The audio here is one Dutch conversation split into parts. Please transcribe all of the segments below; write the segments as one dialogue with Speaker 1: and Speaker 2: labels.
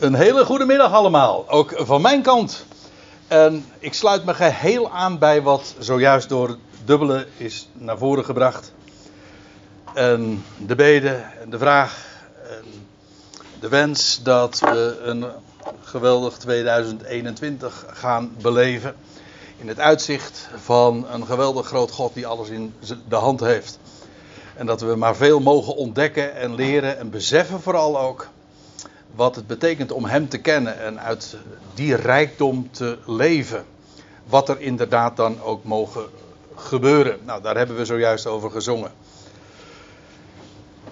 Speaker 1: Een hele goede middag allemaal, ook van mijn kant. En ik sluit me geheel aan bij wat zojuist door Dubbele is naar voren gebracht. En de bede de vraag de wens dat we een geweldig 2021 gaan beleven. In het uitzicht van een geweldig groot God die alles in de hand heeft. En dat we maar veel mogen ontdekken en leren en beseffen vooral ook wat het betekent om Hem te kennen en uit die rijkdom te leven. Wat er inderdaad dan ook mogen gebeuren. Nou, daar hebben we zojuist over gezongen.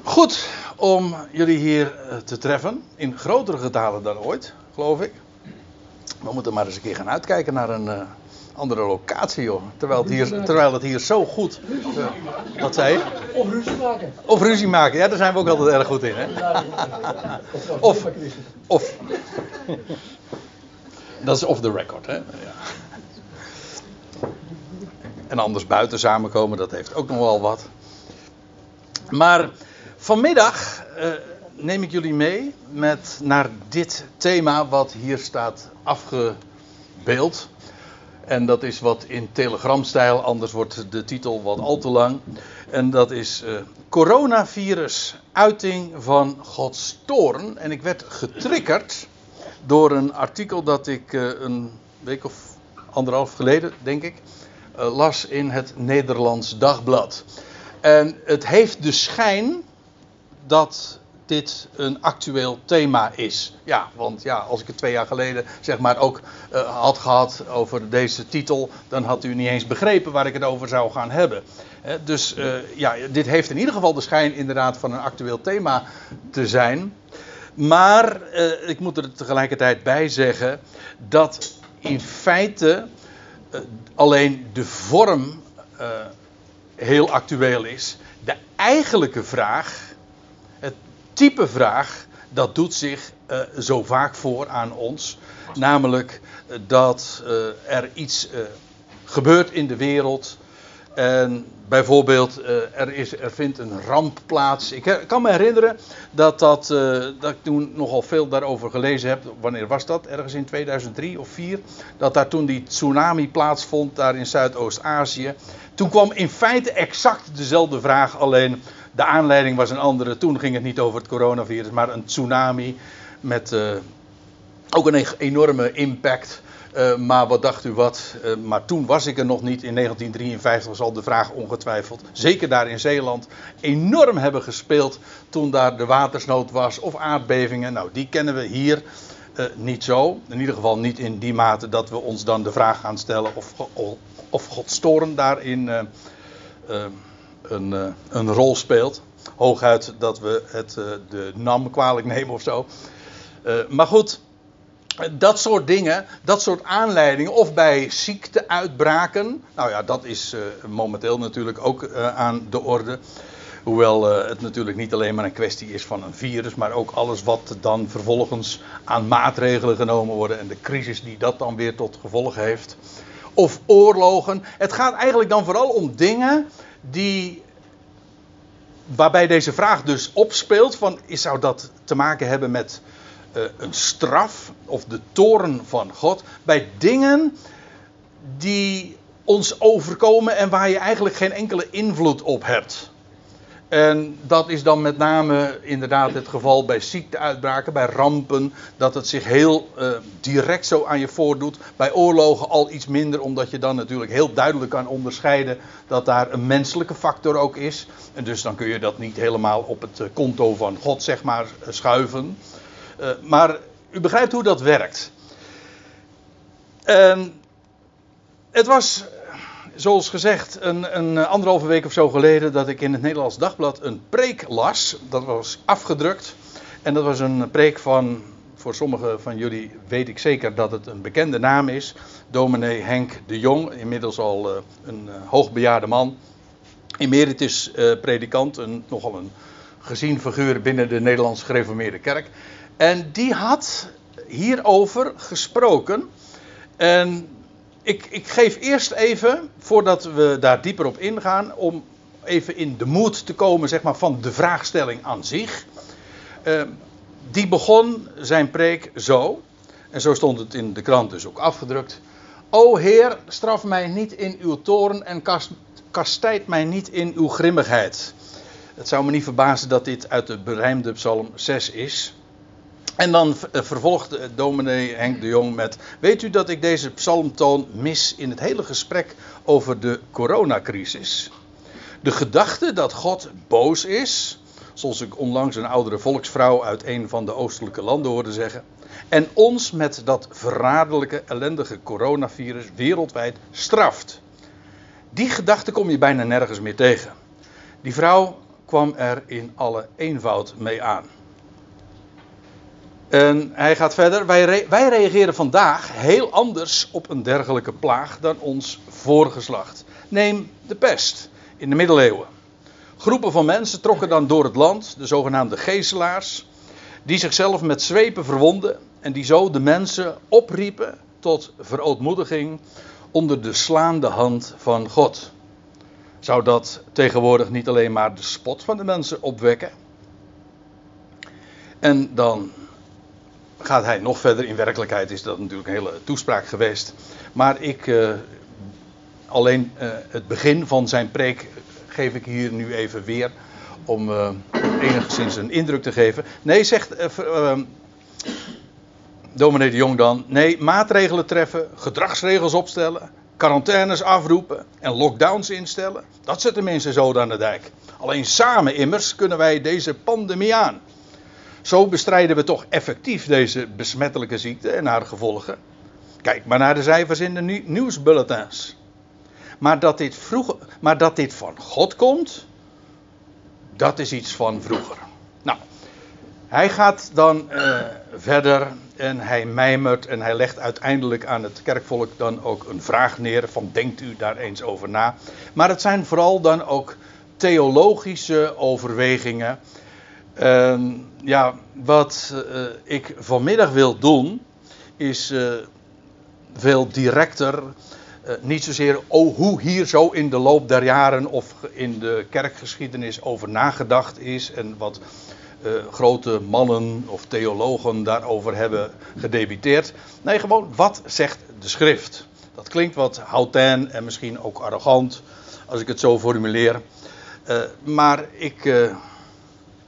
Speaker 1: Goed om jullie hier eh, te treffen. In grotere getalen dan ooit, geloof ik. We moeten maar eens een keer gaan uitkijken naar een uh, andere locatie, joh. Terwijl het hier, terwijl het hier zo goed. Uh, wat zei je?
Speaker 2: Of ruzie maken.
Speaker 1: Of ruzie maken, ja, daar zijn we ook altijd erg goed in, hè? Of. of dat is off the record, hè? Ja. En anders buiten samenkomen, dat heeft ook nog wel wat. Maar vanmiddag uh, neem ik jullie mee met naar dit thema wat hier staat afgebeeld. En dat is wat in telegramstijl, anders wordt de titel wat al te lang. En dat is uh, coronavirus, uiting van Gods toorn. En ik werd getriggerd door een artikel dat ik uh, een week of anderhalf geleden, denk ik, uh, las in het Nederlands Dagblad. En het heeft de schijn dat dit een actueel thema is. Ja, want ja, als ik het twee jaar geleden zeg maar ook uh, had gehad over deze titel, dan had u niet eens begrepen waar ik het over zou gaan hebben. He, dus uh, ja, dit heeft in ieder geval de schijn inderdaad van een actueel thema te zijn. Maar uh, ik moet er tegelijkertijd bij zeggen dat in feite alleen de vorm heel actueel is. De eigenlijke vraag type vraag, dat doet zich uh, zo vaak voor aan ons. Namelijk uh, dat uh, er iets gebeurt in de wereld. En bijvoorbeeld, er, is, er vindt een ramp plaats. Ik kan me herinneren dat, dat, dat ik toen nogal veel daarover gelezen heb. Wanneer was dat? Ergens in 2003 of 2004. Dat daar toen die tsunami plaatsvond, daar in Zuidoost-Azië. Toen kwam in feite exact dezelfde vraag, alleen de aanleiding was een andere. Toen ging het niet over het coronavirus, maar een tsunami met uh, ook een enorme impact. Uh, maar wat dacht u wat? Uh, maar toen was ik er nog niet. In 1953 zal de vraag ongetwijfeld, zeker daar in Zeeland, enorm hebben gespeeld. Toen daar de watersnood was of aardbevingen. Nou, die kennen we hier niet zo. In ieder geval niet in die mate dat we ons dan de vraag gaan stellen of, of God storen daarin een, uh, een rol speelt. Hooguit dat we het, uh, de NAM kwalijk nemen of zo. Uh, maar goed, dat soort dingen, dat soort aanleidingen, of bij ziekteuitbraken. Nou ja, dat is momenteel natuurlijk ook aan de orde. Hoewel het natuurlijk niet alleen maar een kwestie is van een virus, maar ook alles wat dan vervolgens aan maatregelen genomen worden en de crisis die dat dan weer tot gevolg heeft. Of oorlogen. Het gaat eigenlijk dan vooral om dingen die, waarbij deze vraag dus opspeelt: van, zou dat te maken hebben met uh, een straf of de toren van God? Bij dingen die ons overkomen en waar je eigenlijk geen enkele invloed op hebt. En dat is dan met name inderdaad het geval bij ziekteuitbraken, bij rampen, dat het zich heel uh, direct zo aan je voordoet. Bij oorlogen al iets minder, omdat je dan natuurlijk heel duidelijk kan onderscheiden dat daar een menselijke factor ook is. En dus dan kun je dat niet helemaal op het konto van God, zeg maar, schuiven. Uh, maar u begrijpt hoe dat werkt. En het was zoals gezegd, een, een, anderhalve week of zo geleden dat ik in het Nederlands Dagblad een preek las. Dat was afgedrukt. En dat was een preek van, voor sommigen van jullie weet ik zeker dat het een bekende naam is. Dominee Henk de Jong, inmiddels al uh, een uh, hoogbejaarde man. Emeritus uh, predikant, een, nogal een gezien figuur binnen de Nederlands gereformeerde kerk. En die had hierover gesproken. En ik, ik, geef eerst even, voordat we daar dieper op ingaan, om even in de moed te komen zeg maar, van de vraagstelling aan zich. Uh, die begon zijn preek zo. En zo stond het in de krant dus ook afgedrukt. O Heer, straf mij niet in uw toren en kast, kastijd mij niet in uw grimmigheid. Het zou me niet verbazen dat dit uit de berijmde Psalm 6 is. En dan eh, vervolgt dominee Henk de Jong met: Weet u dat ik deze psalmtoon mis in het hele gesprek over de coronacrisis? De gedachte dat God boos is, zoals ik onlangs een oudere volksvrouw uit een van de oostelijke landen hoorde zeggen, en ons met dat verraderlijke, ellendige coronavirus wereldwijd straft. Die gedachte kom je bijna nergens meer tegen. Die vrouw kwam er in alle eenvoud mee aan. En hij gaat verder. Wij, wij reageren vandaag heel anders op een dergelijke plaag dan ons voorgeslacht. Neem de pest in de middeleeuwen. Groepen van mensen trokken dan door het land, de zogenaamde geeselaars, die zichzelf met zwepen verwonden en die zo de mensen opriepen tot verootmoediging onder de slaande hand van God. Zou dat tegenwoordig niet alleen maar de spot van de mensen opwekken? En dan gaat hij nog verder. In werkelijkheid is dat natuurlijk een hele toespraak geweest. Maar ik, uh, alleen uh, het begin van zijn preek geef ik hier nu even weer. Om uh, enigszins een indruk te geven. Nee, zegt dominee de Jong dan. Nee, maatregelen treffen, gedragsregels opstellen, quarantaines afroepen en lockdowns instellen. Dat zetten mensen zo aan de dijk. Alleen samen immers kunnen wij deze pandemie aan. Zo bestrijden we toch effectief deze besmettelijke ziekte en haar gevolgen. Kijk maar naar de cijfers in de nieuwsbulletins. Maar dat dit, maar dat dit van God komt, dat is iets van vroeger. Nou, hij gaat dan uh, verder en hij mijmert en hij legt uiteindelijk aan het kerkvolk dan ook een vraag neer van denkt u daar eens over na. Maar het zijn vooral dan ook theologische overwegingen uh, ja, wat uh, ik vanmiddag wil doen, is uh, veel directer. Uh, niet zozeer oh, hoe hier zo in de loop der jaren of in de kerkgeschiedenis over nagedacht is en wat grote mannen of theologen daarover hebben gedebiteerd. Nee, gewoon wat zegt de schrift. Dat klinkt wat houtijn en misschien ook arrogant als ik het zo formuleer. maar ik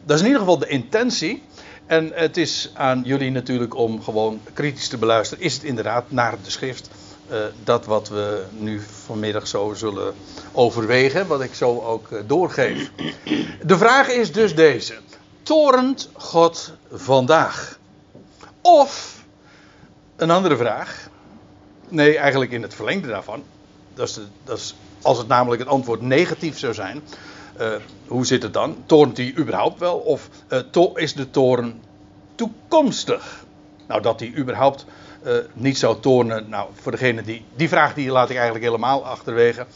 Speaker 1: dat is in ieder geval de intentie. En het is aan jullie natuurlijk om gewoon kritisch te beluisteren. Is het inderdaad naar de schrift uh, dat wat we nu vanmiddag zo zullen overwegen, wat ik zo ook uh, doorgeef. De vraag is dus deze: torent God vandaag? Of een andere vraag. Nee, eigenlijk in het verlengde daarvan. Dat is, dat is als het namelijk het antwoord negatief zou zijn. Uh, hoe zit het dan? Toornt hij überhaupt wel? Of uh, is de toren toekomstig? Nou, dat hij überhaupt uh, niet zou toornen. Nou, voor degene die. Die vraag die laat ik eigenlijk helemaal achterwege.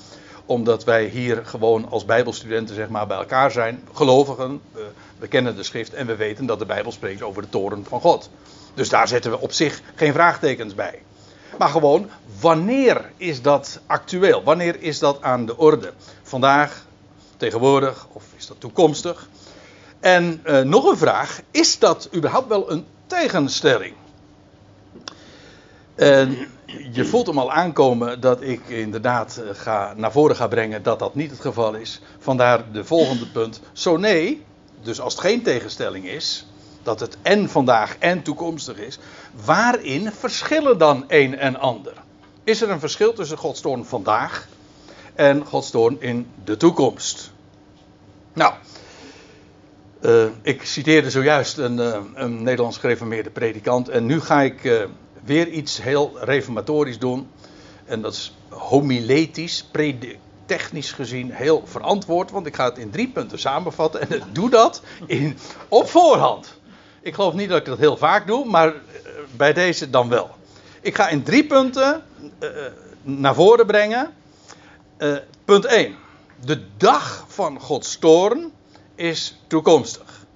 Speaker 1: Omdat wij hier gewoon als Bijbelstudenten zeg maar, bij elkaar zijn. Gelovigen. We kennen de schrift en we weten dat de Bijbel spreekt over de toren van God. Dus daar zetten we op zich geen vraagtekens bij. Maar gewoon, wanneer is dat actueel? Wanneer is dat aan de orde? Vandaag, tegenwoordig of is dat toekomstig? En uh, nog een vraag: is dat überhaupt wel een tegenstelling? En je voelt hem al aankomen dat ik inderdaad eh, ga, naar voren ga brengen dat dat niet het geval is. Vandaar de volgende punt. Zo nee, dus als het geen tegenstelling is, dat het en vandaag en toekomstig is, waarin verschillen dan een en ander? Is er een verschil tussen Gods toorn vandaag en Gods toorn in de toekomst? Nou, uh, ik citeerde zojuist een, uh, een Nederlands gereformeerde predikant. En nu ga ik uh, weer iets heel reformatorisch doen. En dat is homiletisch, technisch gezien heel verantwoord. Want ik ga het in drie punten samenvatten. En ik doe dat in, op voorhand. Ik geloof niet dat ik dat heel vaak doe, maar bij deze dan wel. Ik ga in drie punten naar voren brengen. Punt 1 de dag van Gods toorn is toekomstig.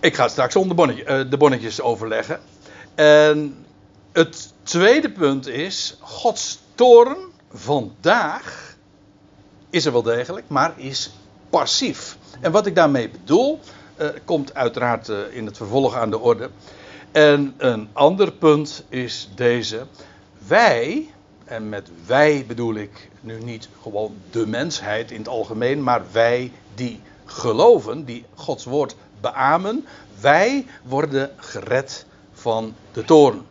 Speaker 1: Ik ga straks onder uh, de bonnetjes overleggen. En het tweede punt is: Gods toorn vandaag is er wel degelijk, maar is passief. En wat ik daarmee bedoel, uh, komt uiteraard in het vervolg aan de orde. En een ander punt is deze. Wij, en met wij bedoel ik nu niet gewoon de mensheid in het algemeen, maar wij die geloven, die Gods woord beamen, wij worden gered van de toorn.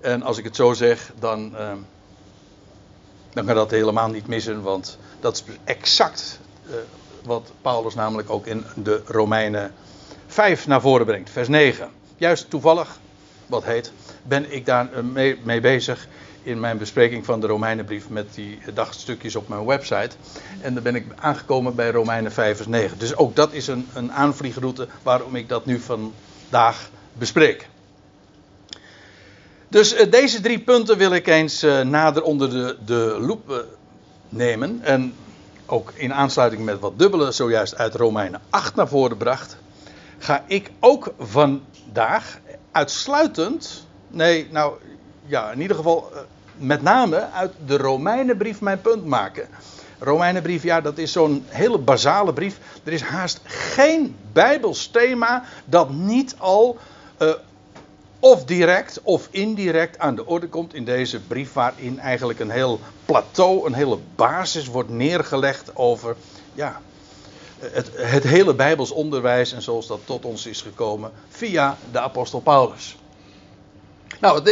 Speaker 1: En als ik het zo zeg, dan, uh, dan kan dat helemaal niet missen, want dat is exact uh, wat Paulus namelijk ook in de Romeinen 5 naar voren brengt, vers 9. Juist toevallig, wat heet, ben ik daar eh, mee, bezig in mijn bespreking van de Romeinenbrief met die dagstukjes op mijn website. En dan ben ik aangekomen bij Romeinen 5 vers 9. Dus ook dat is een, een aanvliegroute waarom ik dat nu vandaag bespreek. Dus uh, deze drie punten wil ik eens nader onder de, de loep nemen. En ook in aansluiting met wat Dubbele zojuist uit Romeinen 8 naar voren bracht. Ga ik ook vandaag uitsluitend. Nee, nou ja, in ieder geval met name uit de Romeinenbrief mijn punt maken. Romeinenbrief, ja, dat is zo'n hele basale brief. Er is haast geen Bijbels thema dat niet al uh, of direct of indirect aan de orde komt in deze brief, waarin eigenlijk een heel plateau, een hele basis wordt neergelegd over ja, het, het hele Bijbels onderwijs en zoals dat tot ons is gekomen via de apostel Paulus. Nou,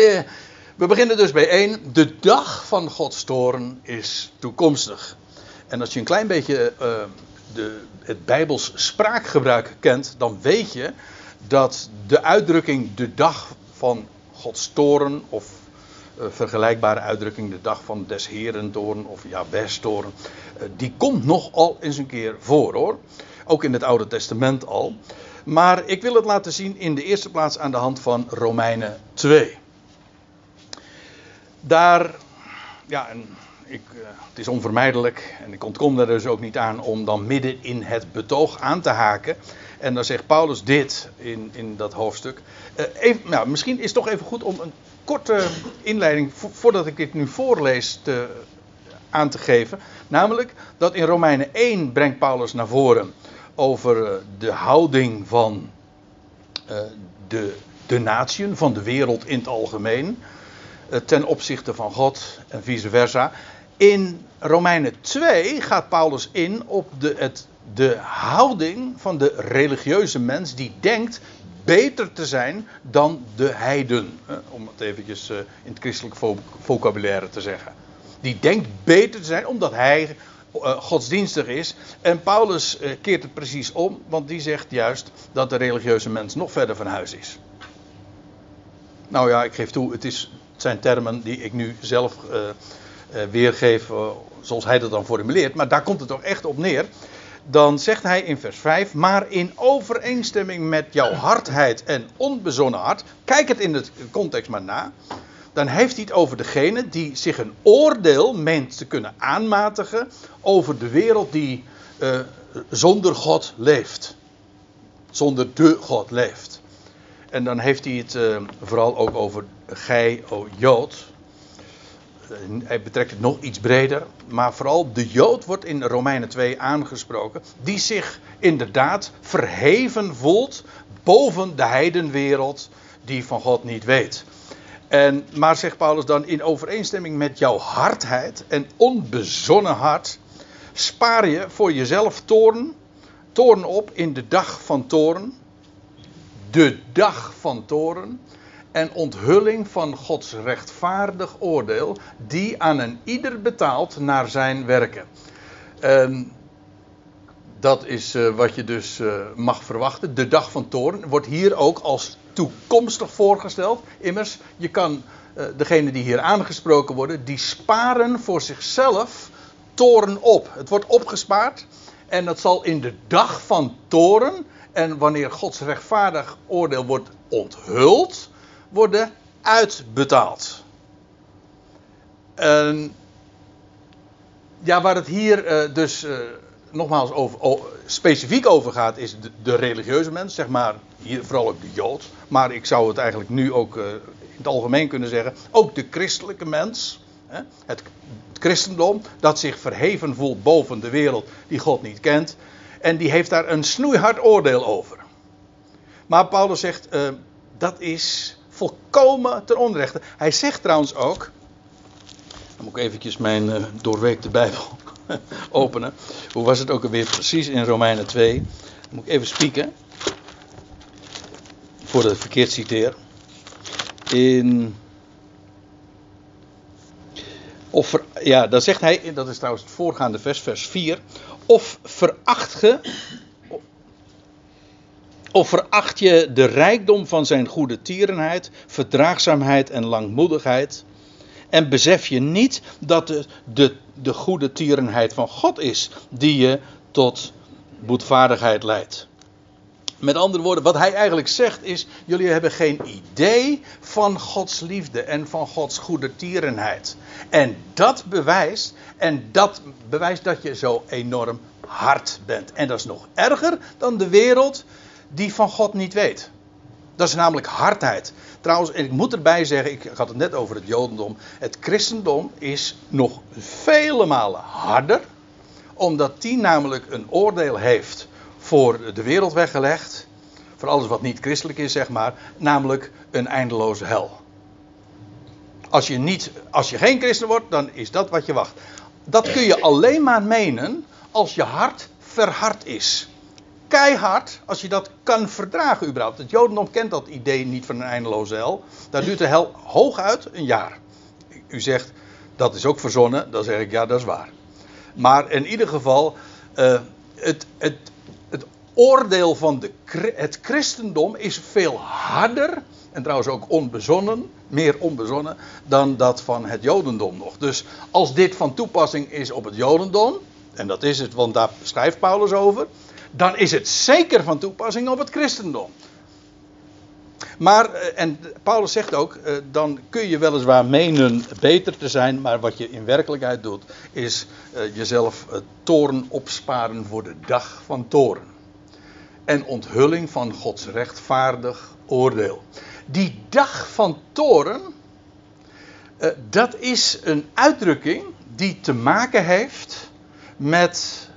Speaker 1: we beginnen dus bij één. De dag van Gods toren is toekomstig. En als je een klein beetje uh, de, het Bijbels spraakgebruik kent, dan weet je dat de uitdrukking de dag van Gods toren, of uh, vergelijkbare uitdrukking de dag van des Heren toren, of ja, toren, uh, die komt nogal eens een keer voor hoor. Ook in het Oude Testament al. Maar ik wil het laten zien in de eerste plaats aan de hand van Romeinen 2 daar, ja, en ik, uh, het is onvermijdelijk en ik ontkom er dus ook niet aan om dan midden in het betoog aan te haken. En dan zegt Paulus dit in, in dat hoofdstuk. Uh, even, nou, misschien is het toch even goed om een korte inleiding, vo voordat ik dit nu voorlees, te, aan te geven. Namelijk dat in Romeinen 1 brengt Paulus naar voren over uh, de houding van de, de natieën, van de wereld in het algemeen. Eh, ten opzichte van God en vice versa. In Romeinen 2 gaat Paulus in op de, het, de houding van de religieuze mens die denkt beter te zijn dan de heiden. Om het eventjes eh, in het christelijk vocabulaire te zeggen. Die denkt beter te zijn omdat hij godsdienstig is. En Paulus uh, keert het precies om, want die zegt juist dat de religieuze mens nog verder van huis is. Nou ja, ik geef toe, het is zijn termen die ik nu zelf uh, weergeef zoals hij dat dan formuleert. Maar daar komt het toch echt op neer. Dan zegt hij in vers 5, maar in overeenstemming met jouw hardheid en onbezonnen hart. Kijk het in de context maar na. Dan heeft hij het over degene die zich een oordeel meent te kunnen aanmatigen over de wereld die zonder God leeft. Zonder de God leeft. En dan heeft hij het uh, vooral ook over gij, o Jood. Hij betrekt het nog iets breder. Maar vooral de Jood wordt in Romeinen 2 aangesproken. Die zich inderdaad verheven voelt boven de heidenwereld die van God niet weet. En, maar zegt Paulus dan in overeenstemming met jouw hardheid en onbezonnen hart. Spaar je voor jezelf toorn, toorn op in de dag van toorn de dag van toren en onthulling van Gods rechtvaardig oordeel, die aan een ieder betaalt naar zijn werken. En dat is uh, wat je dus uh, mag verwachten. De dag van toren wordt hier ook als toekomstig voorgesteld. Immers, je kan uh, degene die hier aangesproken worden, die sparen voor zichzelf toren op. Het wordt opgespaard en dat zal in de dag van toren en wanneer Gods rechtvaardig oordeel wordt onthuld, worden uitbetaald. En ja, waar het hier uh, dus uh, nogmaals over, specifiek over gaat, is de, religieuze mens, zeg maar, hier vooral ook de Jood. Maar ik zou het eigenlijk nu ook uh, in het algemeen kunnen zeggen, ook de christelijke mens. Hè, het, christendom, dat zich verheven voelt boven de wereld die God niet kent. En die heeft daar een snoeihard oordeel over. Maar Paulus zegt, uh, dat is volkomen ten onrechte. Hij zegt trouwens ook, dan moet ik eventjes mijn uh, doorweekte Bijbel openen. Hoe was het ook alweer precies in Romeinen 2? Dan moet ik even spieken. Voordat ik verkeerd citeer. In. Of ja, dan zegt hij, dat is trouwens het voorgaande vers, vers 4. Of veracht ge. Of veracht je de rijkdom van zijn goede tierenheid, verdraagzaamheid en langmoedigheid? En besef je niet dat de, de, de goede tierenheid van God is die je tot boetvaardigheid leidt. Met andere woorden, wat hij eigenlijk zegt is: jullie hebben geen idee van Gods liefde en van Gods goede tierenheid. En dat bewijst, en dat bewijst dat je zo enorm hard bent. En dat is nog erger dan de wereld die van God niet weet. Dat is namelijk hardheid. Trouwens, ik moet erbij zeggen, ik had het net over het Jodendom. Het christendom is nog vele malen harder, omdat die namelijk een oordeel heeft voor de wereld weggelegd. Voor alles wat niet christelijk is, zeg maar. Namelijk een eindeloze hel. Als je, niet, als je geen christen wordt, dan is dat wat je wacht. Dat kun je alleen maar menen als je hart verhard is keihard als je dat kan verdragen überhaupt. Het Jodendom kent dat idee niet van een eindeloze hel. Daar duurt de hel hooguit een jaar. U zegt, dat is ook verzonnen. Dan zeg ik, ja, dat is waar. Maar in ieder geval, uh, het, het, het oordeel van de, het christendom is veel harder. En trouwens ook onbezonnen, meer onbezonnen, dan dat van het Jodendom nog. Dus als dit van toepassing is op het Jodendom, en dat is het, want daar schrijft Paulus over dan is het zeker van toepassing op het christendom. Maar, eh, en Paulus zegt ook, eh, dan kun je weliswaar menen beter te zijn, maar wat je in werkelijkheid doet, is eh, jezelf toren opsparen voor de dag van toren. En onthulling van Gods rechtvaardig oordeel. Die dag van toren, dat is een uitdrukking die te maken heeft met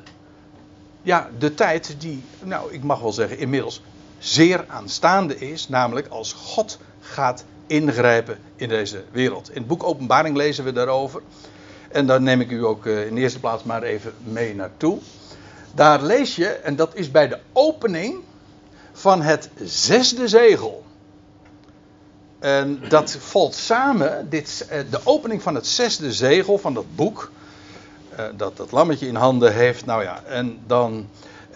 Speaker 1: ja, de tijd die, nou, ik mag wel zeggen, inmiddels zeer aanstaande is. Namelijk als God gaat ingrijpen in deze wereld. In het boek Openbaring lezen we daarover. En daar neem ik u ook eh, in de eerste plaats maar even mee naartoe. Daar lees je, en dat is bij de opening van het zesde zegel. En dat valt samen, dit, eh, de opening van het zesde zegel van dat boek. Eh, dat dat lammetje in handen heeft. Nou ja, en dan.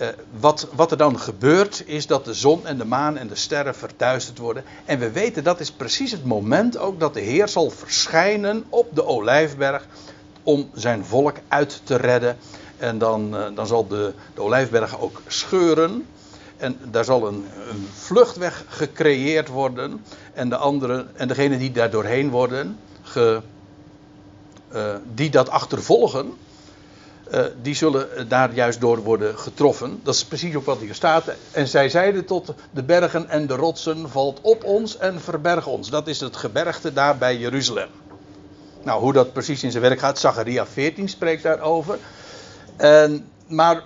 Speaker 1: Uh, wat, wat er dan gebeurt is dat de zon en de maan en de sterren verduisterd worden. En we weten dat is precies het moment ook dat de Heer zal verschijnen op de olijfberg om zijn volk uit te redden. En dan, uh, dan zal de, de olijfberg ook scheuren. En daar zal een, een, vluchtweg gecreëerd worden. En de anderen, en degenen die daar doorheen worden, ge, die dat achtervolgen, uh, die zullen daar juist door worden getroffen. Dat is precies ook wat hier staat. En zij zeiden tot de bergen en de rotsen, valt op ons en verberg ons. Dat is het gebergte daar bij Jeruzalem. Nou, hoe dat precies in zijn werk gaat, Zacharia 14 spreekt daarover. En, maar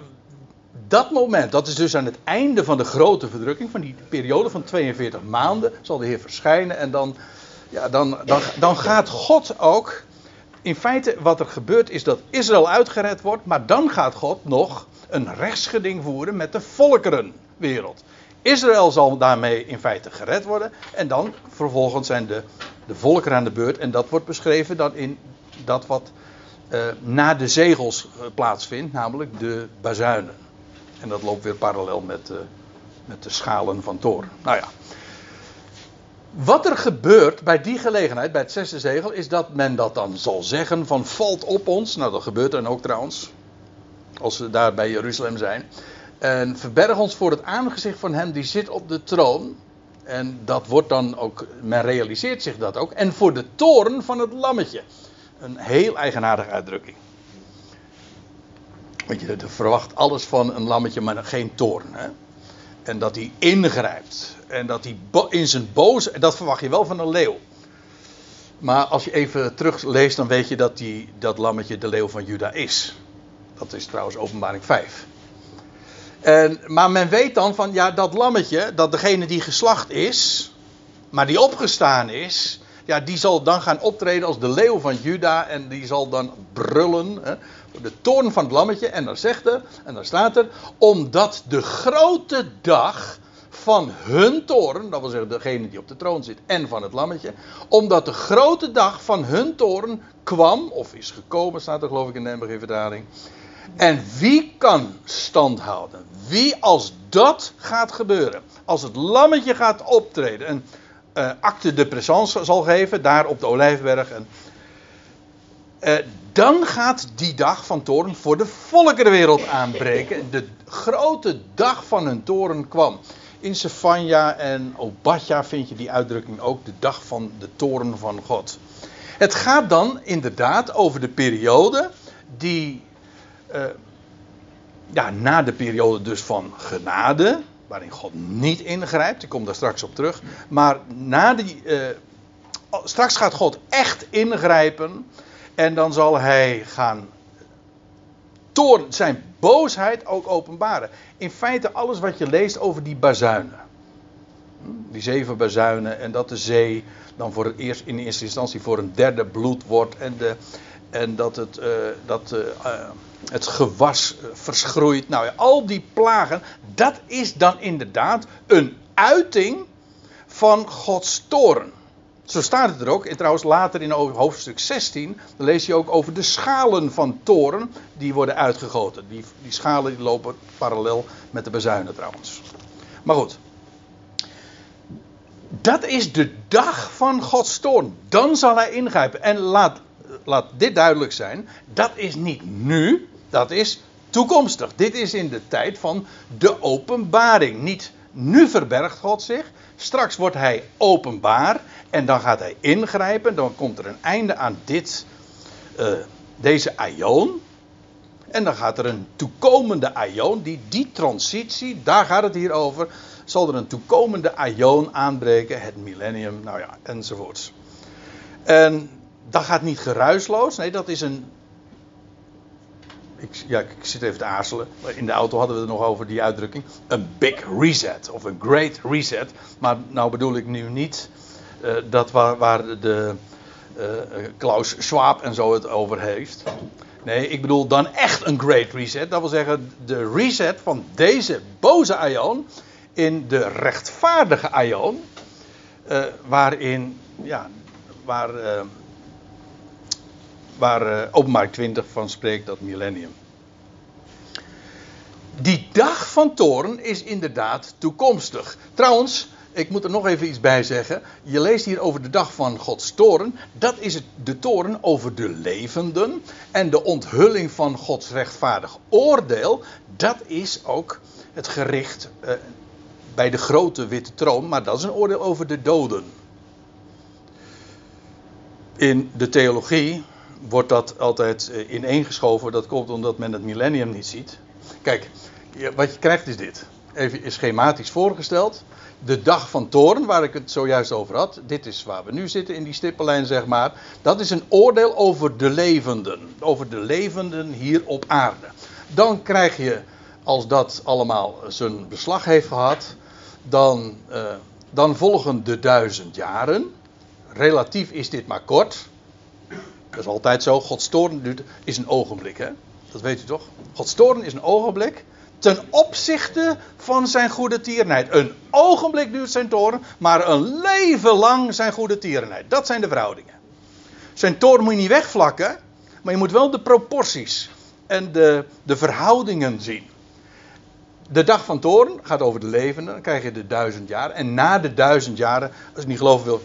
Speaker 1: dat moment, dat is dus aan het einde van de grote verdrukking, van die periode van 42 maanden, zal de Heer verschijnen. En dan, ja, dan, dan, dan gaat God ook in feite wat er gebeurt is dat Israël uitgered wordt, maar dan gaat God nog een rechtsgeding voeren met de volkerenwereld. Israël zal daarmee in feite gered worden en dan vervolgens zijn de, de volkeren aan de beurt en dat wordt beschreven dan in dat wat uh, na de zegels uh, plaatsvindt, namelijk de bazuinen. En dat loopt weer parallel met, uh, met de schalen van toren. Nou ja. Wat er gebeurt bij die gelegenheid, bij het zesde zegel, is dat men dat dan zal zeggen van valt op ons. Nou, dat gebeurt dan ook trouwens. Als we daar bij Jeruzalem zijn. En verberg ons voor het aangezicht van hem die zit op de troon. En dat wordt dan ook, men realiseert zich dat ook. En voor de toren van het lammetje. Een heel eigenaardige uitdrukking. Want je verwacht alles van een lammetje, maar geen toorn. Hè? En dat hij ingrijpt. En dat hij in zijn boze. Dat verwacht je wel van een leeuw. Maar als je even terugleest, dan weet je dat die, dat lammetje de leeuw van Juda is. Dat is trouwens openbaring 5. En, maar men weet dan van, ja, dat lammetje, dat degene die geslacht is, maar die opgestaan is, ja, die zal dan gaan optreden als de leeuw van Juda en die zal dan brullen, hè, de toorn van het lammetje. En dan zegt er, en dan staat er, omdat de grote dag van hun toren, dat wil zeggen degene die op de troon zit, en van het lammetje, omdat de grote dag van hun toren kwam, of is gekomen, staat er geloof ik in de MBG-vertaling. En wie kan stand houden? Wie als dat gaat gebeuren, als het lammetje gaat optreden, en uh, acte de présence zal geven, daar op de Olijfberg, en, uh, dan gaat die dag van toren voor de volkerenwereld aanbreken. De grote dag van hun toren kwam. In Sefania en Obadja vind je die uitdrukking ook, de dag van de toren van God. Het gaat dan inderdaad over de periode die, uh, ja, na de periode dus van genade, waarin God niet ingrijpt, ik kom daar straks op terug, maar na die, uh, straks gaat God echt ingrijpen en dan zal hij gaan toren, zijn boosheid ook openbaren. In feite alles wat je leest over die bazuinen. Die zeven bazuinen en dat de zee dan voor het eerst, in eerste instantie voor een derde bloed wordt. En, de, en dat, het, uh, dat uh, het gewas verschroeit. Nou ja, al die plagen, dat is dan inderdaad een uiting van Gods toren. Zo staat het er ook. En trouwens, later in hoofdstuk 16 dan lees je ook over de schalen van toren die worden uitgegoten. Die, die schalen die lopen parallel met de bezuinen trouwens. Maar goed. Dat is de dag van Gods toorn. Dan zal hij ingrijpen. En laat, laat dit duidelijk zijn. Dat is niet nu. Dat is toekomstig. Dit is in de tijd van de openbaring. Niet nu verbergt God zich. Straks wordt hij openbaar en dan gaat hij ingrijpen. Dan komt er een einde aan dit, uh, deze aion. En dan gaat er een toekomende aion. Die, die transitie, daar gaat het hier over. Zal er een toekomende aion aanbreken. Het millennium, nou ja, enzovoorts. En dat gaat niet geruisloos. Nee, dat is een ik, ja, ik zit even te aarzelen. In de auto hadden we het nog over die uitdrukking. Een big reset of een great reset. Maar nou bedoel ik nu niet uh, dat waar, waar de uh, Klaus Schwab en zo het over heeft. Nee, ik bedoel dan echt een great reset. Dat wil zeggen de reset van deze boze aion in de rechtvaardige aion. Uh, waarin, ja, waar waar openbaar 20 van spreekt, dat millennium. Die dag van toren is inderdaad toekomstig. Trouwens, ik moet er nog even iets bij zeggen. Je leest hier over de dag van Gods toren. Dat is het, de toren over de levenden. En de onthulling van Gods rechtvaardig oordeel. Dat is ook het gericht uh, bij de grote witte troon. Maar dat is een oordeel over de doden. In de theologie wordt dat altijd eh, ineengeschoven. Dat komt omdat men het millennium niet ziet. Kijk, wat je krijgt is dit. Even schematisch voorgesteld. De dag van toren, waar ik het zojuist over had. Dit is waar we nu zitten in die stippellijn, zeg maar. Dat is een oordeel over de levenden. Over de levenden hier op aarde. Dan krijg je, als dat allemaal zijn beslag heeft gehad. Dan, uh, dan volgen de duizend jaren. Relatief is dit maar kort. Dat is altijd zo. Gods duurt, is een ogenblik, hè? Dat weet u toch? Gods toorn is een ogenblik ten opzichte van zijn goede tierenheid. Een ogenblik duurt zijn toorn, maar een leven lang zijn goede tierenheid. Dat zijn de verhoudingen. Zijn toorn moet je niet wegvlakken, maar je moet wel de proporties en de, de verhoudingen zien. De dag van toorn gaat over de levenden, dan krijg je de duizend jaar. En na de duizend jaren, als je niet geloven wil,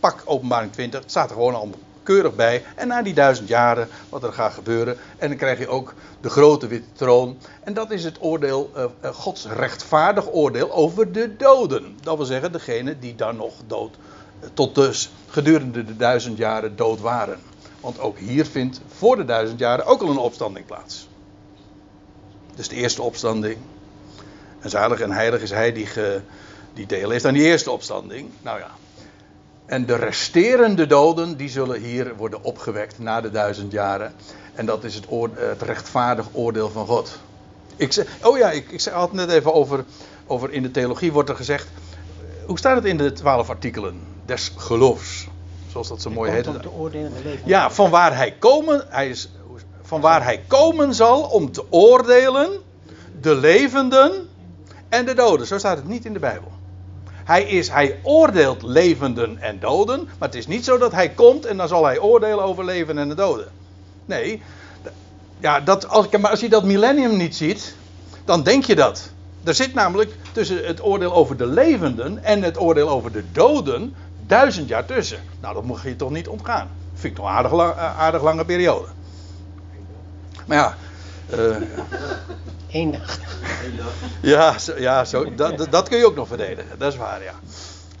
Speaker 1: pak openbaring 20, het staat er gewoon al keurig bij. En na die duizend jaren, wat er gaat gebeuren. En dan krijg je ook de grote witte troon. En dat is het oordeel, uh, Gods rechtvaardig oordeel over de doden. Dat wil zeggen, degene die dan nog dood, uh, tot dus gedurende de duizend jaren dood waren. Want ook hier vindt voor de duizend jaren ook al een opstanding plaats. Dus de eerste opstanding. En zalig en heilig is hij die, die deel heeft aan die eerste opstanding. Nou ja, en de resterende doden, die zullen hier worden opgewekt na de duizend jaren. En dat is het, het rechtvaardig oordeel van God. Ik zeg, oh ja, ik, ik had het net even over, over. In de theologie wordt er gezegd. Hoe staat het in de twaalf artikelen des geloofs? Zoals dat zo mooi heet.
Speaker 2: Om te oordelen de leven.
Speaker 1: Ja, van waar hij komen. Hij is, van waar hij komen zal om te oordelen. De levenden en de doden. Zo staat het niet in de Bijbel. Hij, is, hij oordeelt levenden en doden. Maar het is niet zo dat hij komt en dan zal hij oordelen over leven en de doden. Nee. Ja, dat, als, maar als je dat millennium niet ziet, dan denk je dat. Er zit namelijk tussen het oordeel over de levenden en het oordeel over de doden duizend jaar tussen. Nou, dat mag je toch niet ontgaan. Vind ik toch een aardig, eh, aardig lange periode. Maar ja. Uh,
Speaker 2: Eén nacht.
Speaker 1: Ja, zo, ja zo, dat, dat kun je ook nog verdedigen. Dat is waar, ja.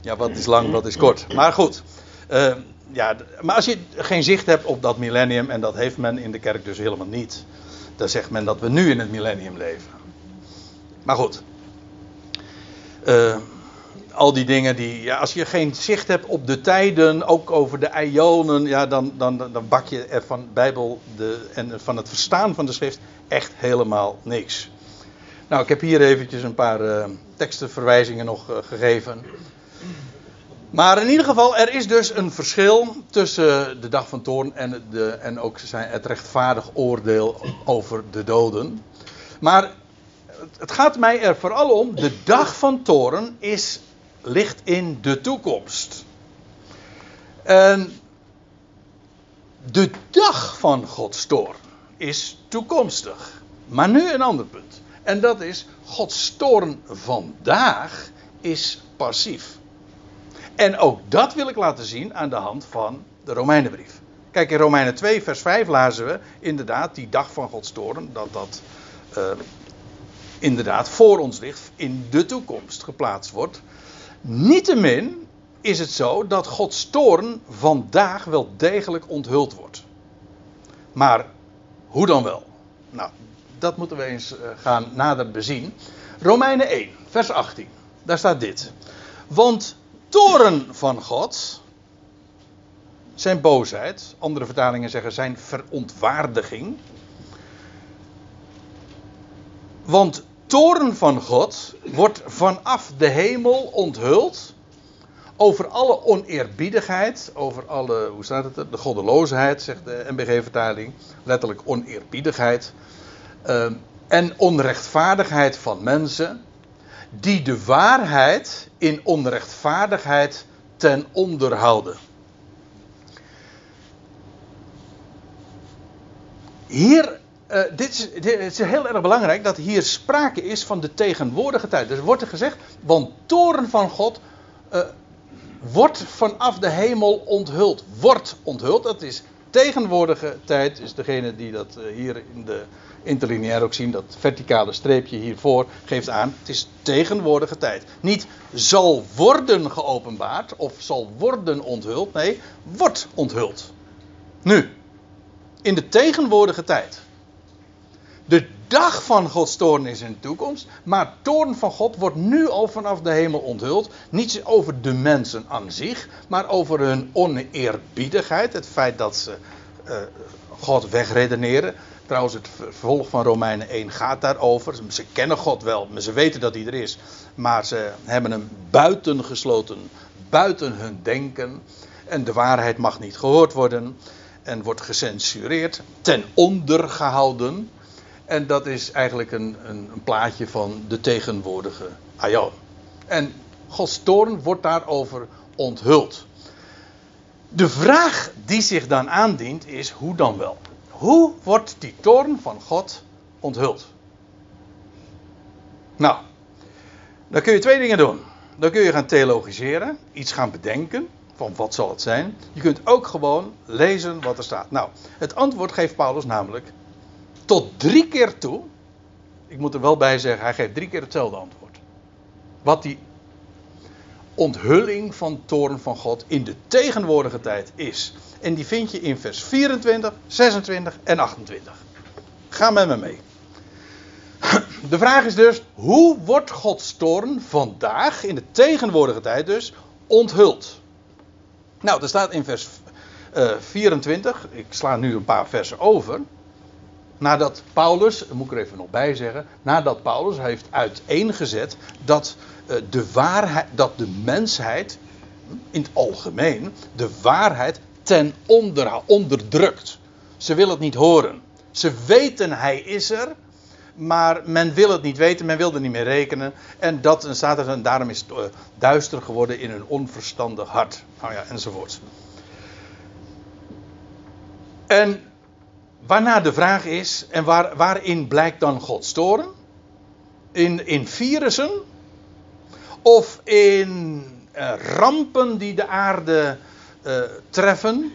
Speaker 1: Ja, wat is lang, wat is kort. Maar goed. Uh, ja, maar als je geen zicht hebt op dat millennium, en dat heeft men in de kerk dus helemaal niet, dan zegt men dat we nu in het millennium leven. Maar goed. Uh, al die dingen die. Ja, als je geen zicht hebt op de tijden, ook over de ionen, ja, dan, dan, dan bak je er van Bijbel de, en van het verstaan van de schrift echt helemaal niks. Nou, ik heb hier eventjes een paar uh, tekstenverwijzingen nog uh, gegeven. Maar in ieder geval, er is dus een verschil tussen de dag van toorn en, de, en ook zijn, het rechtvaardig oordeel over de doden. Maar het gaat mij er vooral om, de dag van toren is, ligt in de toekomst. En de dag van Gods toorn is toekomstig. Maar nu een ander punt. En dat is, Gods toorn vandaag is passief. En ook dat wil ik laten zien aan de hand van de Romeinenbrief. Kijk, in Romeinen 2, vers 5 lazen we inderdaad die dag van Gods toorn, dat dat uh, inderdaad voor ons ligt, in de toekomst geplaatst wordt. Niettemin is het zo dat Gods toorn vandaag wel degelijk onthuld wordt. Maar hoe dan wel? Nou, dat moeten we eens eh, gaan nader bezien. Romeinen 1, vers 18. Daar staat dit. Want toren van God, zijn boosheid, andere vertalingen zeggen zijn verontwaardiging. Want toren van God wordt vanaf de hemel onthuld over alle oneerbiedigheid, over alle, hoe staat het er, de goddeloosheid, zegt de MBG-vertaling, letterlijk oneerbiedigheid, uh, en onrechtvaardigheid van mensen, die de waarheid in onrechtvaardigheid ten onder houden. Hier, uh, dit, is, is, heel erg belangrijk dat hier sprake is van de tegenwoordige tijd. Dus wordt er gezegd, want toren van God uh, wordt vanaf de hemel onthuld. Wordt onthuld, dat is tegenwoordige tijd, is degene die dat uh, hier in de interlineair ook zien, dat verticale streepje hiervoor geeft aan, het is tegenwoordige tijd. Niet zal worden geopenbaard of zal worden onthuld, nee, wordt onthuld. Nu, in de tegenwoordige tijd. Dag van Gods toorn is in de toekomst, maar toorn van God wordt nu al vanaf de hemel onthuld. Niet over de mensen aan zich, maar over hun oneerbiedigheid, het feit dat ze uh, God wegredeneren. Trouwens, het vervolg van Romeinen 1 gaat daarover. Ze kennen God wel, maar ze weten dat hij er is. Maar ze hebben hem buiten gesloten, buiten hun denken. En de waarheid mag niet gehoord worden. En wordt gecensureerd, ten onder gehouden. En dat is eigenlijk een, een, een plaatje van de tegenwoordige Aion. En Gods toorn wordt daarover onthuld. De vraag die zich dan aandient is: hoe dan wel? Hoe wordt die toorn van God onthuld? Nou, dan kun je twee dingen doen. Dan kun je gaan theologiseren, iets gaan bedenken, van wat zal het zijn. Je kunt ook gewoon lezen wat er staat. Nou, het antwoord geeft Paulus namelijk tot drie keer toe. Ik moet er wel bij zeggen, hij geeft drie keer hetzelfde antwoord. Wat die onthulling van toorn van God in de tegenwoordige tijd is. En die vind je in vers 24, 26 en 28. Ga met me mee. De vraag is dus: hoe wordt Gods toorn vandaag, in de tegenwoordige tijd dus, onthuld? Nou, er staat in vers uh, 24, ik sla nu een paar versen over. Nadat Paulus, moet ik er even nog bij zeggen, nadat Paulus heeft uiteengezet dat uh, de waarheid, dat de mensheid in het algemeen de waarheid ten onder, onderdrukt. Ze willen het niet horen. Ze weten hij is er, maar men wil het niet weten, men wil er niet meer rekenen. En dat staat er, en daarom is het uh, duister geworden in een onverstandig hart. Nou ja, enzovoort. En waarna de vraag is, en waar, waarin blijkt dan Gods toren? In, in virussen? Of in uh, rampen die de aarde uh, treffen?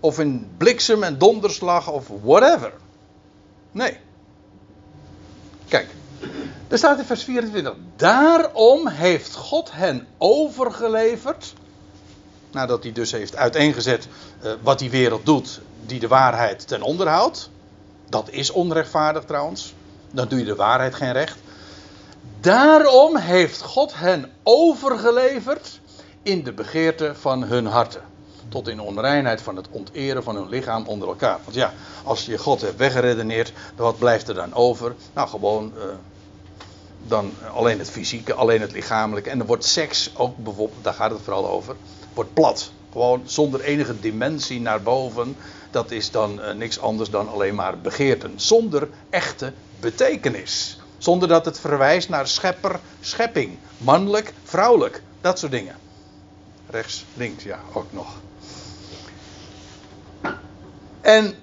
Speaker 1: Of in bliksem en donderslag of whatever? Nee. Kijk, er staat in vers 24. Daarom heeft God hen overgeleverd. Nadat hij dus heeft uiteengezet uh, wat die wereld doet, die de waarheid ten onder houdt. Dat is onrechtvaardig trouwens. Dan doe je de waarheid geen recht. Daarom heeft God hen overgeleverd in de begeerte van hun harten. Tot in onreinheid van het onteren van hun lichaam onder elkaar. Want ja, als je God hebt weggeredeneerd, wat blijft er dan over? Nou, gewoon uh, dan alleen het fysieke, alleen het lichamelijke. En dan wordt seks ook bijvoorbeeld, daar gaat het vooral over, wordt plat. Gewoon zonder enige dimensie naar boven. Dat is dan uh, niks anders dan alleen maar begeerten. Zonder echte betekenis. Zonder dat het verwijst naar schepper, schepping. Mannelijk, vrouwelijk. Dat soort dingen. Rechts, links, ja, ook nog. En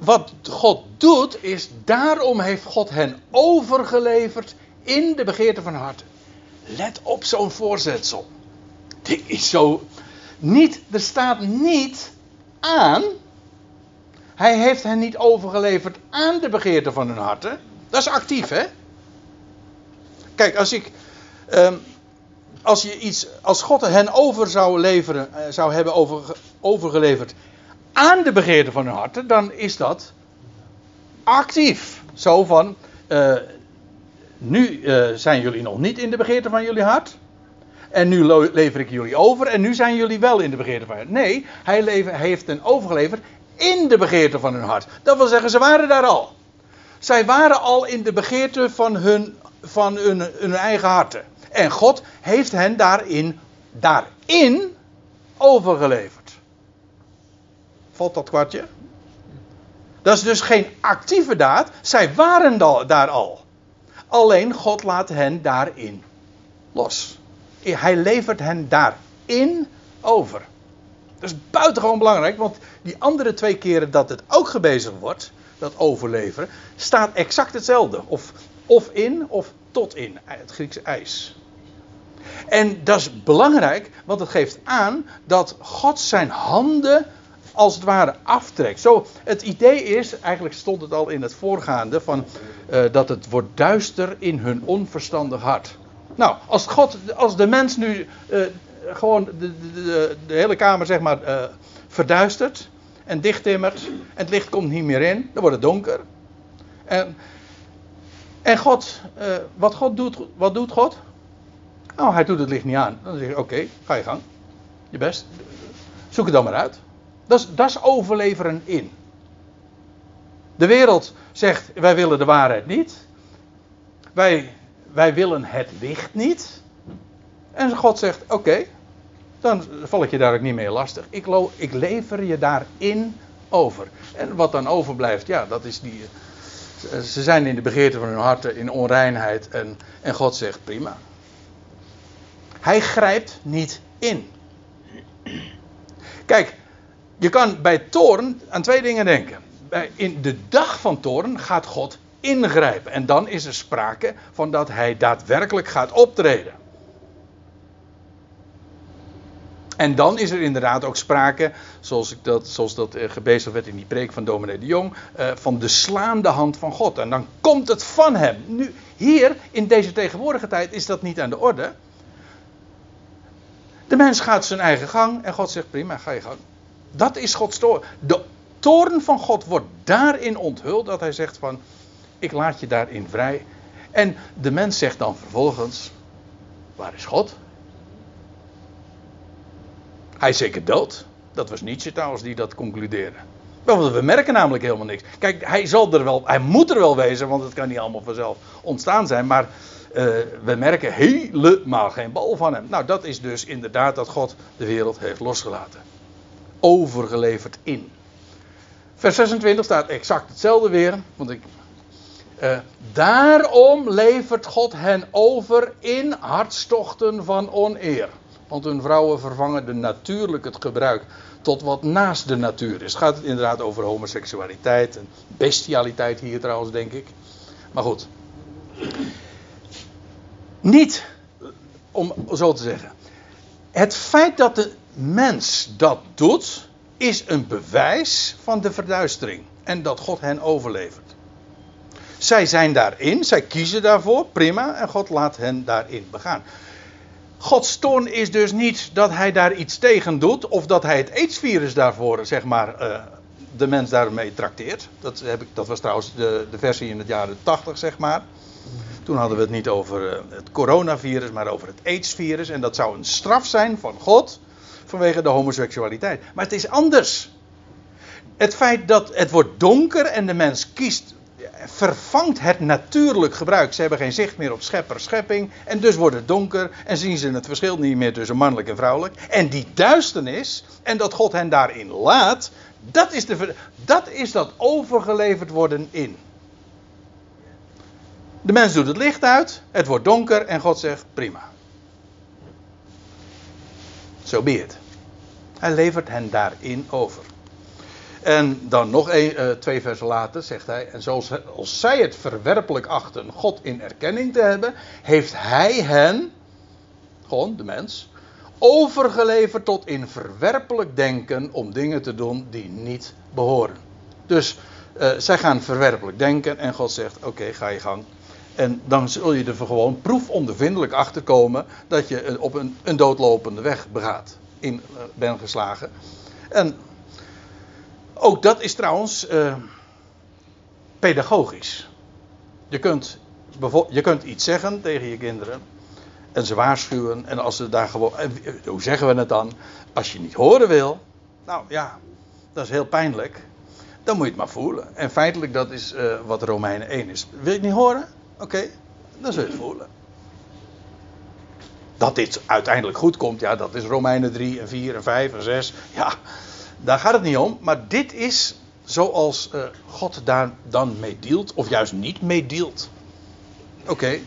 Speaker 1: wat God doet, is daarom heeft God hen overgeleverd in de begeerte van hart. Let op zo'n voorzetsel. Dit is zo. Niet, er staat niet aan. Hij heeft hen niet overgeleverd aan de begeerte van hun harten. Dat is actief, hè? Kijk, als ik. Um, als je iets. Als God hen over zou leveren. zou hebben over, overgeleverd. aan de begeerte van hun harten. dan is dat. actief. Zo van. Uh, nu uh, zijn jullie nog niet in de begeerte van jullie hart. En nu lever ik jullie over. En nu zijn jullie wel in de begeerte van hun hart. Nee, hij heeft hen overgeleverd. In de begeerte van hun hart. Dat wil zeggen, ze waren daar al. Zij waren al in de begeerte van hun, van hun, hun eigen harten. En God heeft hen daarin, daarin overgeleverd. Valt dat kwartje? Dat is dus geen actieve daad. Zij waren daar al. Alleen God laat hen daarin los. Hij levert hen daarin over. Dat is buitengewoon belangrijk, want die andere twee keren dat het ook gebezigd wordt, dat overleveren, staat exact hetzelfde. Of, of in of tot in, het Griekse ijs. En dat is belangrijk, want het geeft aan dat God zijn handen als het ware aftrekt. Zo, het idee is, eigenlijk stond het al in het voorgaande, van, uh, dat het wordt duister in hun onverstandig hart. Nou, als, God, als de mens nu uh, gewoon de, de, de, hele kamer zeg maar uh, verduistert en dichttimmert en het licht komt niet meer in, dan wordt het donker. En, en God, wat God doet, wat doet God? Nou, hij doet het licht niet aan. Dan zeg je, oké, ga je gang. Je best. Zoek het dan maar uit. Dat is, dat is overleveren in. De wereld zegt, wij willen de waarheid niet. Wij, wij willen het licht niet. En God zegt, oké, dan val ik je daar ook niet mee lastig. Ik, ik lever je daarin over. En wat dan overblijft, ja, dat is die... Ze zijn in de begeerte van hun harten, in onreinheid. En, en God zegt, prima. Hij grijpt niet in. Kijk, je kan bij toorn aan twee dingen denken. In de dag van toorn gaat God ingrijpen. En dan is er sprake van dat hij daadwerkelijk gaat optreden. En dan is er inderdaad ook sprake, zoals, ik dat, zoals dat uh, gebezigd werd in die preek van dominee de Jong, uh, van de slaande hand van God. En dan komt het van hem. Nu, hier, in deze tegenwoordige tijd, is dat niet aan de orde. De mens gaat zijn eigen gang en God zegt prima, ga je gang. Dat is Gods toorn. De toorn van God wordt daarin onthuld dat hij zegt van, ik laat je daarin vrij. En de mens zegt dan vervolgens, waar is God? Hij is zeker dood. Dat was Nietzsche trouwens die dat concludeerde. Want we merken namelijk helemaal niks. Kijk, hij zal er wel, hij moet er wel wezen, want het kan niet allemaal vanzelf ontstaan zijn. Maar uh, we merken helemaal geen bal van hem. Nou, dat is dus inderdaad dat God de wereld heeft losgelaten. Overgeleverd in. Vers 26 staat exact hetzelfde weer. Want ik, uh, daarom levert God hen over in hartstochten van oneer. Want hun vrouwen vervangen de natuurlijk het gebruik tot wat naast de natuur is. Gaat het inderdaad over homoseksualiteit en bestialiteit hier trouwens, denk ik. Maar goed. Niet, om zo te zeggen. Het feit dat de mens dat doet, is een bewijs van de verduistering. En dat God hen overlevert. Zij zijn daarin, zij kiezen daarvoor, prima, en God laat hen daarin begaan. Gods toorn is dus niet dat hij daar iets tegen doet, of dat hij het AIDS-virus daarvoor, zeg maar, uh, de mens daarmee trakteert. Dat, heb ik, dat was trouwens de, de versie in het jaren 80, zeg maar. Toen hadden we het niet over uh, het coronavirus, maar over het AIDS-virus. En dat zou een straf zijn van God vanwege de homoseksualiteit. Maar het is anders. Het feit dat het wordt donker en de mens kiest vervangt het natuurlijk gebruik. Ze hebben geen zicht meer op schepper, schepping. En dus wordt het donker. En zien ze het verschil niet meer tussen mannelijk en vrouwelijk. En die duisternis. En dat God hen daarin laat. Dat is, de, dat, is dat overgeleverd worden in. De mens doet het licht uit. Het wordt donker. En God zegt prima. Zo so be het. Hij levert hen daarin over. En dan nog uh, twee versen later zegt hij: En zoals als zij het verwerpelijk achten God in erkenning te hebben, heeft hij hen, gewoon de mens, overgeleverd tot in verwerpelijk denken om dingen te doen die niet behoren. Dus uh, zij gaan verwerpelijk denken en God zegt: Oké, ga je gang. En dan zul je er gewoon proefondervindelijk achter komen dat je op een, een doodlopende weg begaat, in bent geslagen. En ook dat is trouwens uh, pedagogisch. Je kunt, je kunt iets zeggen tegen je kinderen. En ze waarschuwen. En als ze daar gewoon. Hoe zeggen we het dan? Als je niet horen wil. Nou ja, dat is heel pijnlijk. Dan moet je het maar voelen. En feitelijk, dat is wat Romeinen 1 is. Wil je het niet horen? Oké, dan zul je het voelen. Dat dit uiteindelijk goed komt, ja, dat is Romeinen 3 en 4 en 5 en 6. Ja, daar gaat het niet om. Maar dit is zoals uh, God daar dan mee dealt, of juist niet mee dealt. Oké.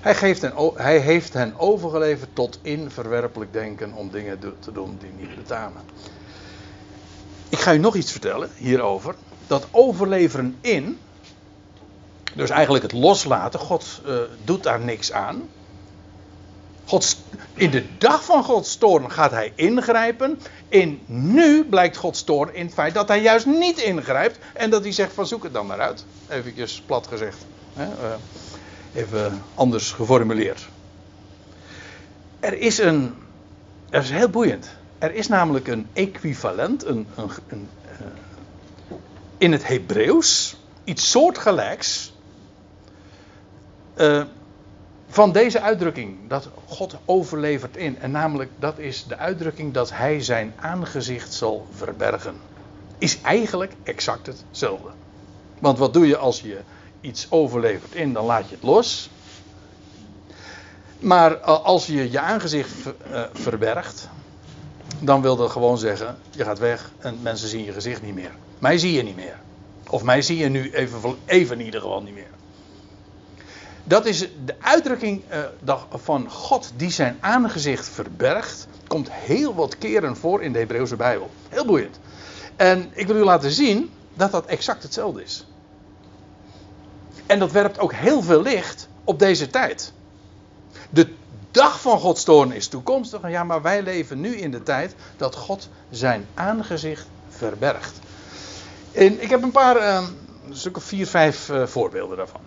Speaker 1: Hij, hij heeft hen overgeleverd tot in verwerpelijk denken om dingen te doen die niet betamen. Ik ga u nog iets vertellen hierover. Dat overleveren in, dus eigenlijk het loslaten, God uh, doet daar niks aan. Gods, in de dag van Gods toorn gaat hij ingrijpen. In nu blijkt Gods toorn in het feit dat hij juist niet ingrijpt. En dat hij zegt van zoek het dan maar uit. Even plat gezegd. Uh, even anders geformuleerd. Er is een. Er is heel boeiend. Er is namelijk een equivalent. Een, een, een uh, in het Hebreeuws. Iets soortgelijks. Uh, van deze uitdrukking, dat God overlevert in. En namelijk, dat is de uitdrukking dat hij zijn aangezicht zal verbergen. Is eigenlijk exact hetzelfde. Want wat doe je als je iets overlevert in, dan laat je het los. Maar als je je aangezicht eh, verbergt, dan wil dat gewoon zeggen, je gaat weg en mensen zien je gezicht niet meer. Mij zie je niet meer. Of mij zie je nu even, even in ieder geval niet meer. Dat is de uitdrukking uh, van God die zijn aangezicht verbergt. Komt heel wat keren voor in de Hebreeuwse Bijbel. Heel boeiend. En ik wil u laten zien dat dat exact hetzelfde is. En dat werpt ook heel veel licht op deze tijd. De dag van Gods toorn is toekomstig. Ja, maar wij leven nu in de tijd dat God zijn aangezicht verbergt. En ik heb een paar, uh, een vier, vijf uh, voorbeelden daarvan.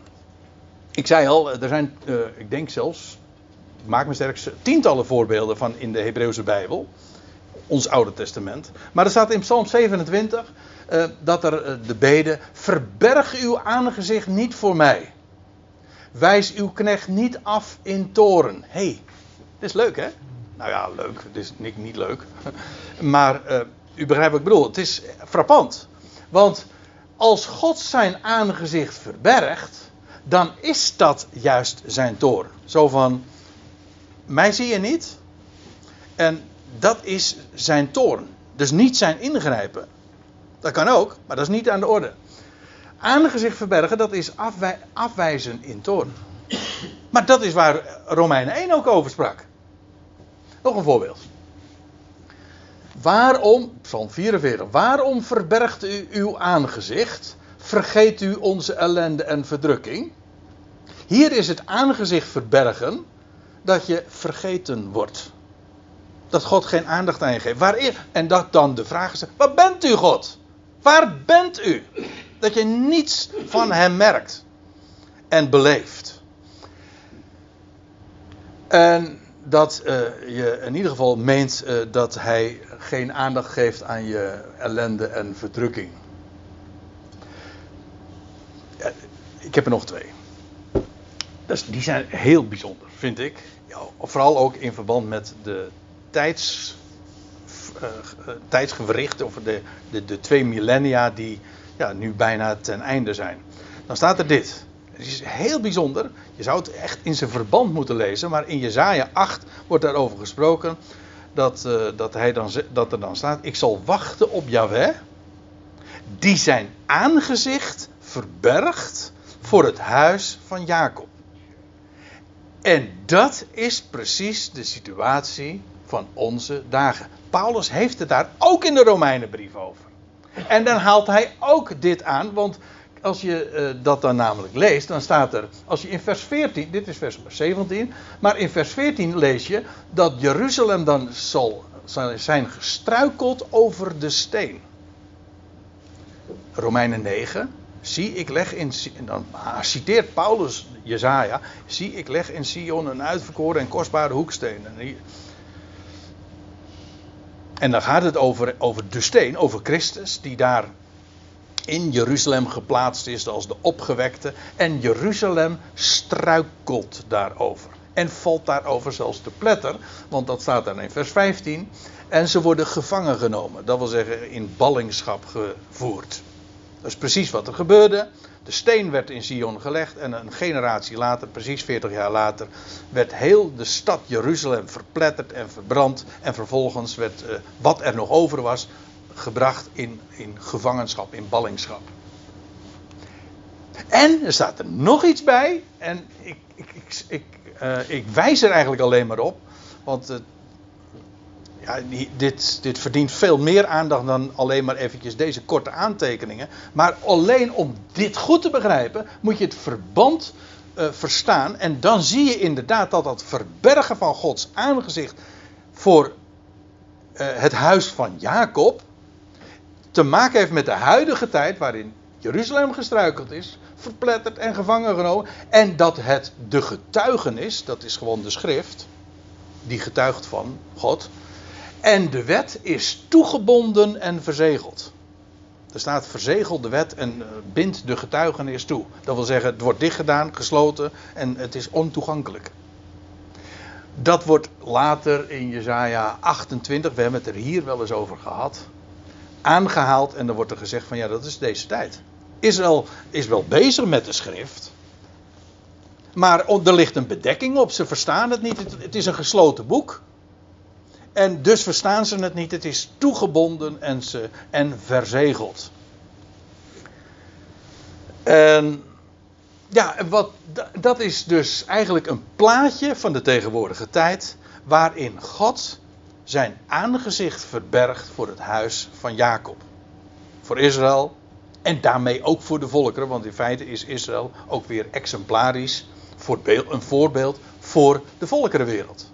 Speaker 1: Ik zei al, er zijn, uh, ik denk zelfs, maak me sterk, tientallen voorbeelden van in de Hebreeuwse Bijbel. Ons Oude Testament. Maar er staat in Psalm 27 uh, dat er de bede: Verberg uw aangezicht niet voor mij. Wijs uw knecht niet af in toren. Hé, hey, dit is leuk hè? Nou ja, leuk. Dit is niet, niet leuk. maar u begrijpt wat ik bedoel. Het is frappant. Want als God zijn aangezicht verbergt, dan is dat juist zijn toren. Zo van, mij zie je niet. En dat is zijn toren. Dus niet zijn ingrijpen. Dat kan ook, maar dat is niet aan de orde. Aangezicht verbergen, dat is afwij afwijzen in toorn. Maar dat is waar Romeinen 1 ook over sprak. Nog een voorbeeld. Waarom, Psalm 44, waarom verbergt u uw aangezicht? Vergeet u onze ellende en verdrukking? Hier is het aangezicht verbergen dat je vergeten wordt. Dat God geen aandacht aan je geeft. Waarin? En dat dan de vraag is: waar bent u, God? Waar bent u? Dat je niets van Hem merkt en beleeft. En dat uh, je in ieder geval meent uh, dat Hij geen aandacht geeft aan je ellende en verdrukking. Ja, ik heb er nog twee. Dus die zijn heel bijzonder, vind ik. Ja, vooral ook in verband met de tijds, uh, tijdsgewricht, of de, de, de twee millennia die ja, nu bijna ten einde zijn. Dan staat er dit. Het is heel bijzonder. Je zou het echt in zijn verband moeten lezen. Maar in Jezaja 8 wordt daarover gesproken. Dat, uh, dat, hij dan, dat er dan staat. Ik zal wachten op Yahweh. Die zijn aangezicht verbergt voor het huis van Jacob. En dat is precies de situatie van onze dagen. Paulus heeft het daar ook in de Romeinenbrief over. En dan haalt hij ook dit aan, want als je uh, dat dan namelijk leest, dan staat er, als je in vers 14, dit is vers 17, maar in vers 14 lees je dat Jeruzalem dan zal, zal zijn gestruikeld over de steen. Romeinen 9, zie ik leg in, en dan citeert Paulus Jezaja, zie ik leg in Sion een uitverkoren en kostbare hoeksteen. En, en dan gaat het over, over de steen, over Christus, die daar in Jeruzalem geplaatst is als de opgewekte. En Jeruzalem struikelt daarover. En valt daarover zelfs te pletter, want dat staat dan in vers 15. En ze worden gevangen genomen, dat wil zeggen in ballingschap gevoerd. Dat is precies wat er gebeurde. De steen werd in Sion gelegd en een generatie later, precies 40 jaar later, werd heel de stad Jeruzalem verpletterd en verbrand. En vervolgens werd uh, wat er nog over was gebracht in, in gevangenschap, in ballingschap. En er staat er nog iets bij, en ik, ik, ik, ik, uh, ik wijs er eigenlijk alleen maar op, want uh, ja, dit, dit verdient veel meer aandacht dan alleen maar eventjes deze korte aantekeningen. Maar alleen om dit goed te begrijpen, moet je het verband uh, verstaan. En dan zie je inderdaad dat dat verbergen van Gods aangezicht voor het huis van Jacob te maken heeft met de huidige tijd waarin Jeruzalem gestruikeld is, verpletterd en gevangen genomen. En dat het de getuigenis, dat is gewoon de schrift, die getuigt van God. En de wet is toegebonden en verzegeld. Er staat verzegelde wet en uh, bindt de getuigenis toe. Dat wil zeggen, het wordt dichtgedaan, gesloten en het is ontoegankelijk. Dat wordt later in Jesaja 28, we hebben het er hier wel eens over gehad aangehaald en dan wordt er gezegd van ja, dat is deze tijd. Israël is wel bezig met de schrift. Maar er ligt een bedekking op, ze verstaan het niet. Het is een gesloten boek. En dus verstaan ze het niet. Het is toegebonden en, ze, en verzegeld. En ja, wat, dat is dus eigenlijk een plaatje van de tegenwoordige tijd. Waarin God zijn aangezicht verbergt voor het huis van Jacob. Voor Israël en daarmee ook voor de volkeren, want in feite is Israël ook weer exemplarisch, een voorbeeld voor de volkerenwereld.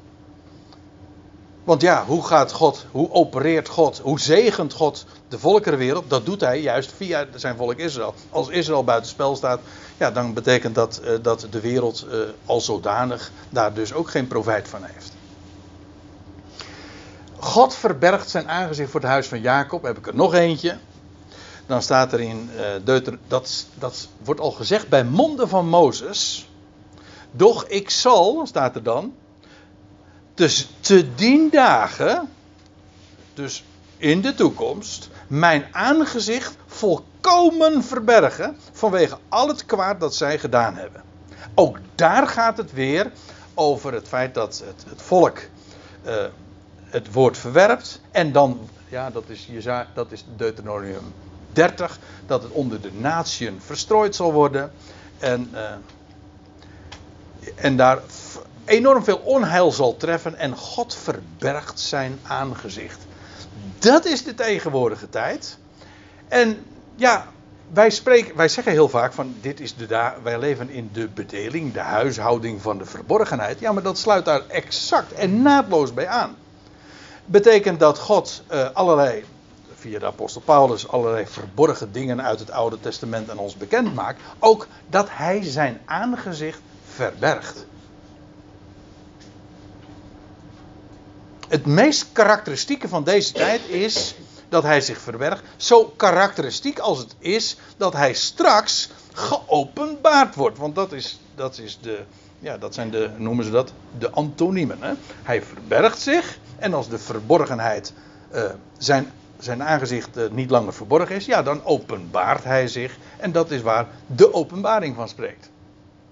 Speaker 1: Want ja, hoe gaat God, hoe opereert God, hoe zegent God de volkerenwereld? Dat doet hij juist via zijn volk Israël. Als Israël buitenspel staat, ja, dan betekent dat uh, dat de wereld uh, al zodanig daar dus ook geen profijt van heeft. God verbergt zijn aangezicht voor het huis van Jacob. Heb ik er nog eentje. Dan staat er in uh, Deuter, dat, dat wordt al gezegd bij monden van Mozes. Doch ik zal, staat er dan, dus te dien dagen, dus in de toekomst, mijn aangezicht volkomen verbergen vanwege al het kwaad dat zij gedaan hebben. Ook daar gaat het weer over het feit dat het, het volk uh, het woord verwerpt en dan, ja, dat is, dat is Deuteronomium 30, dat het onder de natieën verstrooid zal worden en, uh, en daar enorm veel onheil zal treffen en God verbergt zijn aangezicht. Dat is de tegenwoordige tijd. En ja, wij, spreken, wij zeggen heel vaak van dit is de wij leven in de bedeling, de huishouding van de verborgenheid. Ja, maar dat sluit daar exact en naadloos bij aan. Betekent dat God uh, allerlei, via de apostel Paulus, allerlei verborgen dingen uit het Oude Testament aan ons bekend maakt. Ook dat hij zijn aangezicht verbergt. Het meest karakteristieke van deze tijd is dat hij zich verbergt. Zo karakteristiek als het is dat hij straks geopenbaard wordt. Want dat, is, dat, is de, ja, dat zijn de, noemen ze dat, de antoniemen. Hè? Hij verbergt zich. En als de verborgenheid, uh, zijn, zijn aangezicht uh, niet langer verborgen is, ja, dan openbaart hij zich. En dat is waar de openbaring van spreekt.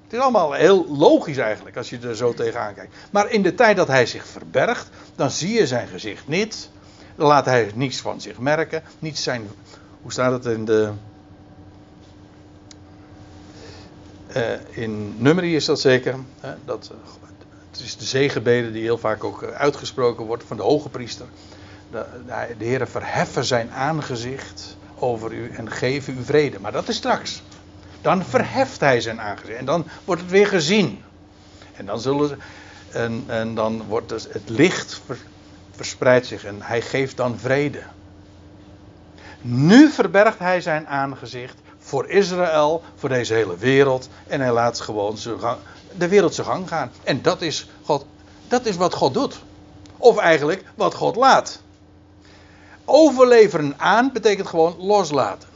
Speaker 1: Het is allemaal heel logisch eigenlijk als je er zo tegenaan kijkt. Maar in de tijd dat hij zich verbergt, dan zie je zijn gezicht niet. Dan laat hij niets van zich merken. Niet zijn. Hoe staat het in de. Uh, in Nummerie is dat zeker. Dat, het is de zegenbede die heel vaak ook eh, uitgesproken wordt van de hoge priester. De, de, de Heer verheffen zijn aangezicht over u en geven u vrede. Maar dat is straks. Dan verheft hij zijn aangezicht. En dan wordt het weer gezien. En dan zullen. En, en dan wordt dus het licht verspreidt zich en hij geeft dan vrede. Nu verbergt hij zijn aangezicht voor Israël, voor deze hele wereld. En hij laat gewoon de wereld zijn gang gaan. En dat is, God, dat is wat God doet. Of eigenlijk wat God laat. Overleveren aan betekent gewoon loslaten.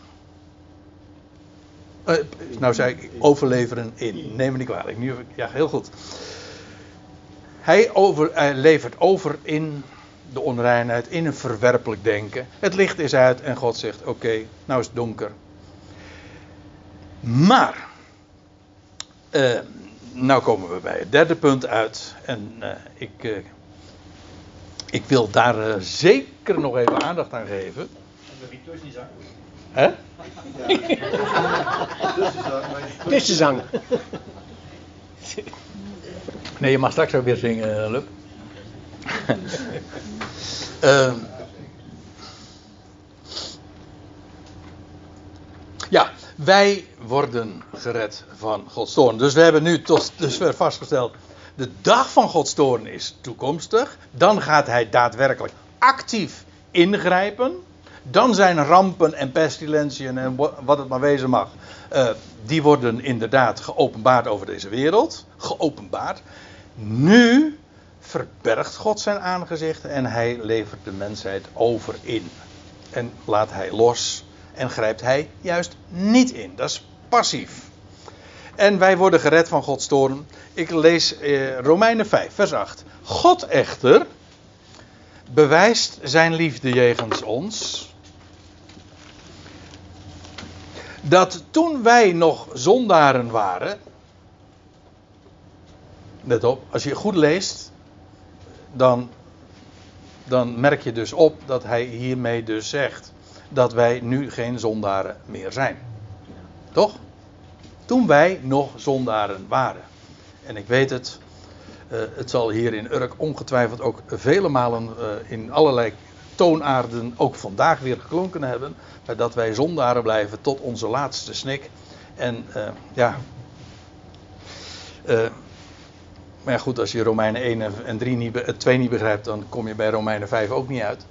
Speaker 1: Uh, nou zei ik overleveren in. Neem me niet kwalijk. Nu, ja, heel goed. Hij, levert over in de onreinheid, in een verwerpelijk denken. Het licht is uit en God zegt: Oké, nou is het donker. Maar, uh, nou komen we bij het derde punt uit. En uh, ik, ik wil daar zeker nog even aandacht aan geven. Hè?
Speaker 2: Tussenzang.
Speaker 1: Nee, je mag straks ook weer zingen, Lup. uh, ja, wij worden gered van Gods toorn. Dus we hebben nu tot dusver vastgesteld. De dag van Gods toorn is toekomstig. Dan gaat hij daadwerkelijk actief ingrijpen. Dan zijn rampen en pestilentiën en wat het maar wezen mag. Uh, die worden inderdaad geopenbaard over deze wereld. Geopenbaard. Nu verbergt God zijn aangezicht en hij levert de mensheid over in. En laat hij los en grijpt hij juist niet in. Dat is passief. En wij worden gered van Gods toorn. Ik lees eh, Romeinen 5, vers 8. God echter bewijst zijn liefde jegens ons. Dat toen wij nog zondaren waren. Let op, als je goed leest, dan, dan merk je dus op dat hij hiermee dus zegt dat wij nu geen zondaren meer zijn. Toch? Toen wij nog zondaren waren. En ik weet het, uh, het zal hier in Urk ongetwijfeld ook vele malen uh, in allerlei toonaarden ook vandaag weer geklonken hebben. Dat wij zondaren blijven tot onze laatste snik. En uh, ja, maar ja, goed, als je Romeinen 1 en 3 niet, 2 niet begrijpt, dan kom je bij Romeinen 5 ook niet uit.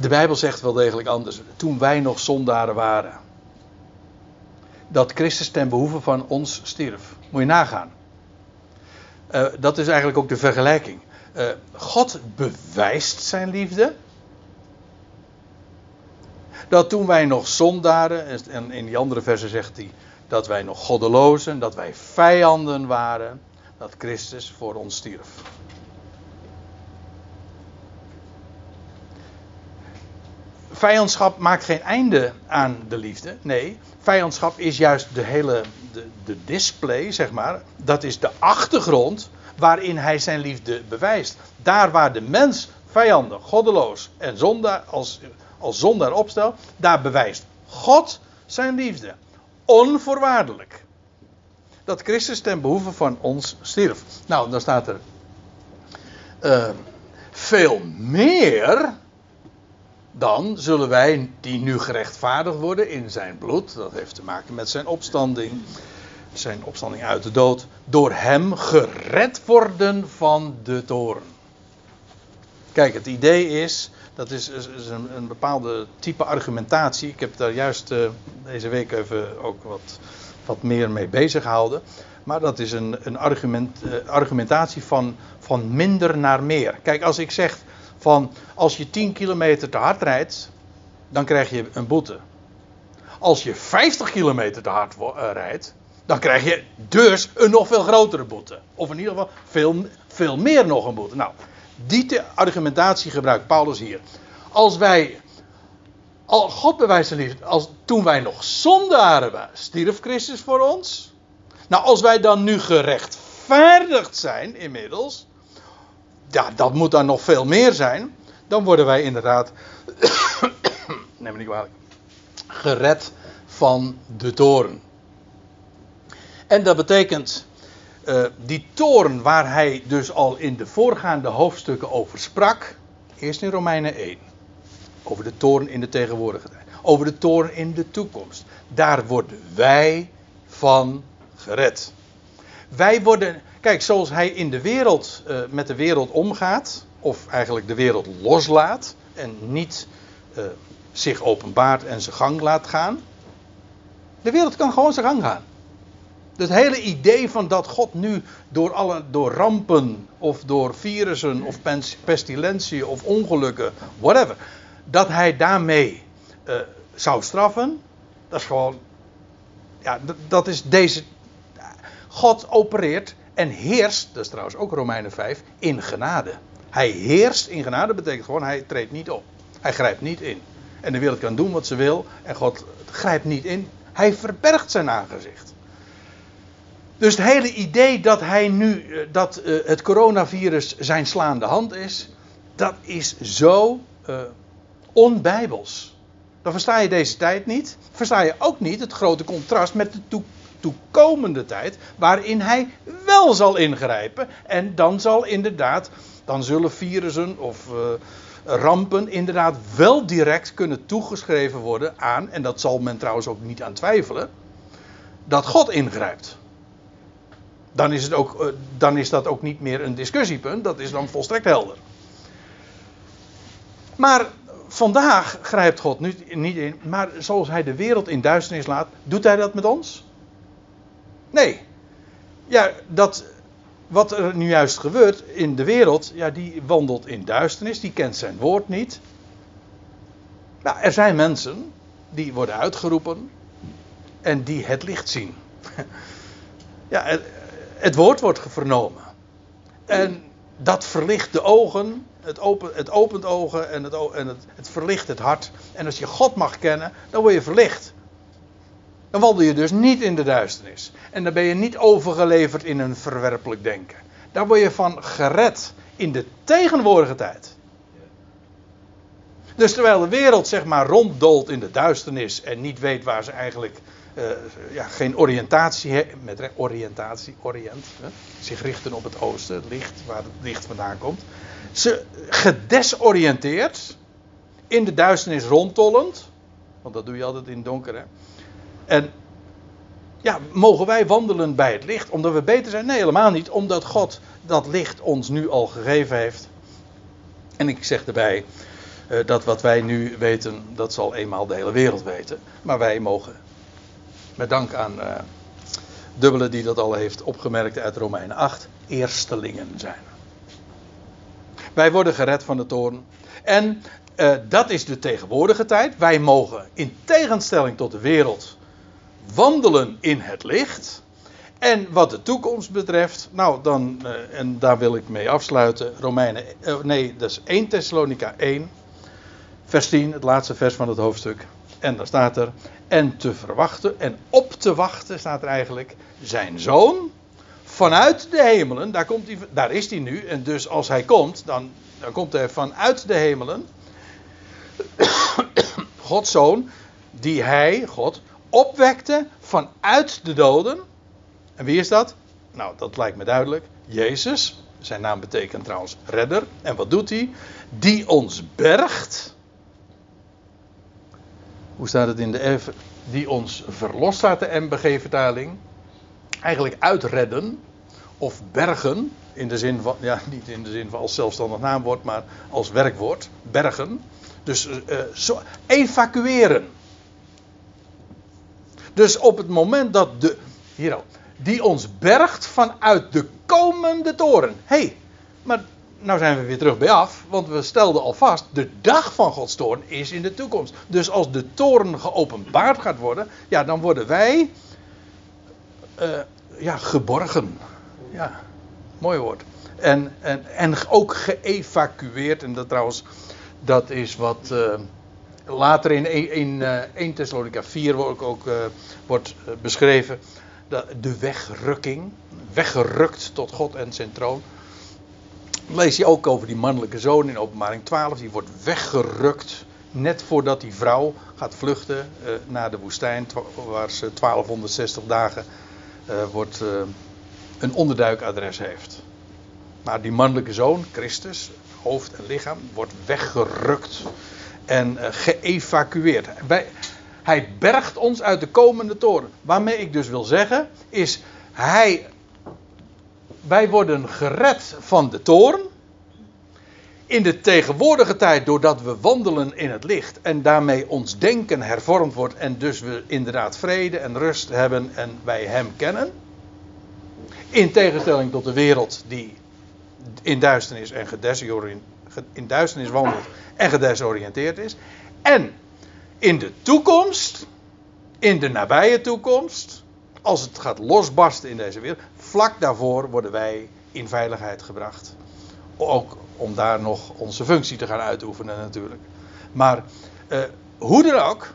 Speaker 1: De Bijbel zegt wel degelijk anders. Toen wij nog zondaren waren. Dat Christus ten behoeve van ons stierf. Moet je nagaan. Dat is eigenlijk ook de vergelijking. Uh, God bewijst zijn liefde. Dat toen wij nog zondaren, en in die andere versen zegt hij dat wij nog goddelozen, dat wij vijanden waren, dat Christus voor ons stierf. vijandschap maakt geen einde aan de liefde. Nee, vijandschap is juist de hele de, de display, zeg maar. Dat is de achtergrond waarin hij zijn liefde bewijst. Daar waar de mens vijandig, goddeloos en zondaar, als, als zondaar opstelt, daar bewijst God zijn liefde. Onvoorwaardelijk. Dat Christus ten behoeve van ons stierf. Nou, dan staat er uh, veel meer dan zullen wij, die nu gerechtvaardigd worden in zijn bloed, dat heeft te maken met zijn opstanding, zijn opstanding uit de dood, door hem gered worden van de toren. Kijk, het idee is, dat is, een, een, bepaalde type argumentatie. Ik heb daar juist uh, deze week even ook wat, wat meer mee bezig gehouden. Maar dat is een, een argument, uh, argumentatie van, van minder naar meer. Kijk, als ik zeg van als je 10 kilometer te hard rijdt, dan krijg je een boete. Als je 50 kilometer te hard uh, rijdt, dan krijg je dus een nog veel grotere boete. Of in ieder geval veel, veel meer nog een boete. Nou, die argumentatie gebruikt Paulus hier. Als wij, al God bewijst zijn liefde, als, toen wij nog zondaren waren, stierf Christus voor ons. Nou, als wij dan nu gerechtvaardigd zijn inmiddels, ja, dat moet dan nog veel meer zijn. Dan worden wij inderdaad, neem me niet kwalijk, gered van de toren. En dat betekent, uh, die toren waar hij dus al in de voorgaande hoofdstukken over sprak, eerst in Romeinen 1, over de toren in de tegenwoordige tijd, over de toren in de toekomst. Daar worden wij van gered. Wij worden, kijk, zoals hij in de wereld uh, met de wereld omgaat, of eigenlijk de wereld loslaat en niet uh, zich openbaart en zijn gang laat gaan. De wereld kan gewoon zijn gang gaan. Het hele idee van dat God nu door, alle, door rampen of door virussen of pestilentie of ongelukken, whatever, dat hij daarmee uh, zou straffen, dat is gewoon, ja, dat is deze, God opereert en heerst, dat is trouwens ook Romeinen 5, in genade. Hij heerst in genade, betekent gewoon hij treedt niet op. Hij grijpt niet in. En de wereld kan doen wat ze wil en God grijpt niet in. Hij verbergt zijn aangezicht. Dus het hele idee dat hij nu, eh, dat uh, het coronavirus zijn slaande hand is, dat is zo uh, onbijbels. Dan versta je deze tijd niet. Versta je ook niet het grote contrast met de toekomende tijd, waarin hij wel zal ingrijpen. En dan zal inderdaad, dan zullen virussen of rampen inderdaad wel direct kunnen toegeschreven worden aan, en dat zal men trouwens ook niet aan twijfelen, dat God ingrijpt. Dan is, het ook, uh, dan is dat ook niet meer een discussiepunt, dat is dan volstrekt helder. Maar vandaag grijpt God niet in, maar zoals hij de wereld in duisternis laat, doet hij dat met ons? Nee. Ja, dat, wat er nu juist gebeurt in de wereld, ja, die wandelt in duisternis, die kent zijn woord niet. Nou, er zijn mensen die worden uitgeroepen en die het licht zien. Ja, het, woord wordt vernomen. En dat verlicht de ogen, het, open, het opent ogen en, het, en het, het verlicht het hart. En als je God mag kennen, dan word je verlicht. Dan wandel je dus niet in de duisternis. En dan ben je niet overgeleverd in een verwerpelijk denken. Daar word je van gered in de tegenwoordige tijd. Dus terwijl de wereld zeg maar ronddolt in de duisternis en niet weet waar ze eigenlijk uh, ja, geen oriëntatie met oriëntatie, orient, hè, zich richten op het oosten, het licht, waar het licht vandaan komt. Ze gedesoriënteerd, in de duisternis rondtollend, want dat doe je altijd in het donker, hè, en ja, mogen wij wandelen bij het licht omdat we beter zijn? Nee, helemaal niet. Omdat God dat licht ons nu al gegeven heeft. En ik zeg erbij uh, dat wat wij nu weten, dat zal eenmaal de hele wereld weten. Maar wij mogen, met dank aan uh, Dubbele die dat al heeft opgemerkt uit Romeinen 8, eerstelingen zijn. Wij worden gered van de toren. En uh, dat is de tegenwoordige tijd. Wij mogen in tegenstelling tot de wereld wandelen in het licht. En wat de toekomst betreft, nou dan, uh, en daar wil ik mee afsluiten, Romeinen, nee, dat is 1 Thessalonica 1. Vers 10, het laatste vers van het hoofdstuk. En daar staat er. En te verwachten, en op te wachten staat er eigenlijk. Zijn zoon vanuit de hemelen. Daar, komt hij, daar is hij nu. En dus als hij komt, dan, dan komt hij vanuit de hemelen. Gods zoon, die hij, God, opwekte vanuit de doden. En wie is dat? Nou, dat lijkt me duidelijk. Jezus. Zijn naam betekent trouwens redder. En wat doet hij? Die ons bergt. Hoe staat het in de F? Die ons verlost staat de MBG-vertaling. Eigenlijk uitredden. Of bergen. In de zin van, ja, niet in de zin van als zelfstandig naamwoord, maar als werkwoord. Bergen. Dus uh, zo, evacueren. Dus op het moment dat de. Hier al. Die ons bergt vanuit de komende toren. Hé, hey, maar nou zijn we weer terug bij af. Want we stelden al vast. De dag van Gods toorn is in de toekomst. Dus als de toren geopenbaard gaat worden. Ja, dan worden wij. Uh, ja, geborgen. Ja, mooi woord. En, en, en ook geëvacueerd. En dat trouwens. Dat is wat. Uh, later in, in uh, 1 Thessalonica 4 wordt ook uh, wordt beschreven de, de wegrukking, weggerukt tot God en zijn troon. Lees je ook over die mannelijke zoon in openbaring 12, die wordt weggerukt net voordat die vrouw gaat vluchten uh, naar de woestijn, waar ze 1260 dagen uh, wordt, uh, een onderduikadres heeft. Maar die mannelijke zoon, Christus, hoofd en lichaam, wordt weggerukt en geëvacueerd. Hij bergt ons uit de komende toren. Waarmee ik dus wil zeggen, is hij. Wij worden gered van de toren. In de tegenwoordige tijd, doordat we wandelen in het licht en daarmee ons denken hervormd wordt en dus we inderdaad vrede en rust hebben en wij Hem kennen. In tegenstelling tot de wereld die in duisternis en in duisternis wandelt en gedesoriënteerd is. En in de toekomst, in de nabije toekomst, als het gaat losbarsten in deze wereld, vlak daarvoor worden wij in veiligheid gebracht. Ook om daar nog onze functie te gaan uitoefenen natuurlijk. Maar uh, hoe dan ook,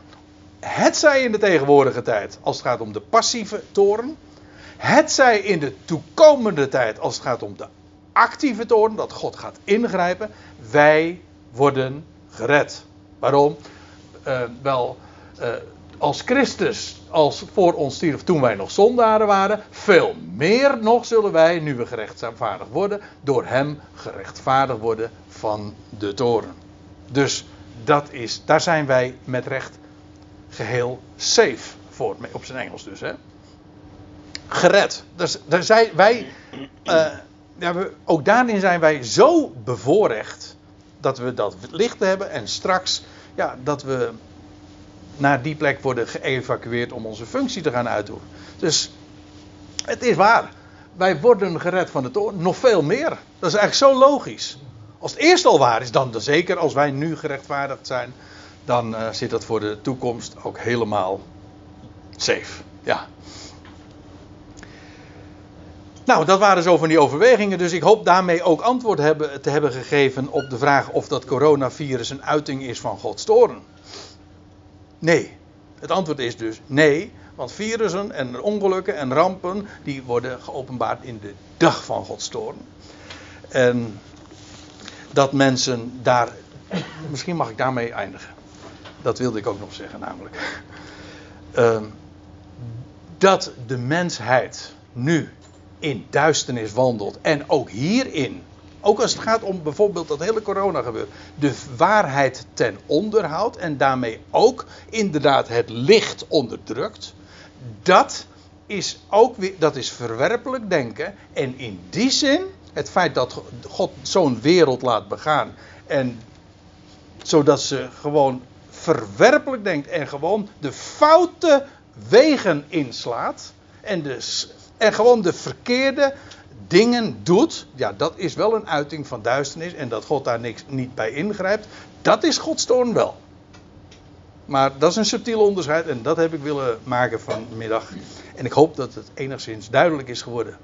Speaker 1: het zij in de tegenwoordige tijd als het gaat om de passieve toren, het zij in de toekomende tijd als het gaat om de actieve toren, dat God gaat ingrijpen, wij worden gered. Waarom? uh, wel uh, als Christus als voor ons stierf toen wij nog zondaren waren, veel meer nog zullen wij, nu we gerechtvaardigd worden, door hem gerechtvaardigd worden van de toren. Dus dat is, daar zijn wij met recht geheel safe voor, op zijn Engels dus. Hè? Gered. Dus, daar zijn wij, uh, ja, we, ook daarin zijn wij zo bevoorrecht dat we dat licht hebben en straks ja, dat we naar die plek worden geëvacueerd om onze functie te gaan uitoefenen. Dus het is waar. Wij worden gered van de toorn. Nog veel meer. Dat is eigenlijk zo logisch. Als het eerst al waar is, dan, zeker als wij nu gerechtvaardigd zijn, dan uh, zit dat voor de toekomst ook helemaal safe. Ja. Nou, dat waren zo van die overwegingen. Dus ik hoop daarmee ook antwoord hebben, te hebben gegeven op de vraag of dat coronavirus een uiting is van Gods toren. Nee. Het antwoord is dus nee. Want virussen en ongelukken en rampen, die worden geopenbaard in de dag van Gods toren. En dat mensen daar. Misschien mag ik daarmee eindigen. Dat wilde ik ook nog zeggen, namelijk. Uh, dat de mensheid nu in duisternis wandelt. En ook hierin, ook als het gaat om bijvoorbeeld dat hele corona gebeuren, de waarheid ten onder houdt en daarmee ook inderdaad het licht onderdrukt. Dat is ook weer, dat is verwerpelijk denken. En in die zin, het feit dat God zo'n wereld laat begaan en zodat ze gewoon verwerpelijk denkt en gewoon de foute wegen inslaat en de en gewoon de verkeerde dingen doet, ja, dat is wel een uiting van duisternis en dat God daar niks, niet bij ingrijpt, dat is Gods toorn wel. Maar dat is een subtiel onderscheid en dat heb ik willen maken vanmiddag. En ik hoop dat het enigszins duidelijk is geworden.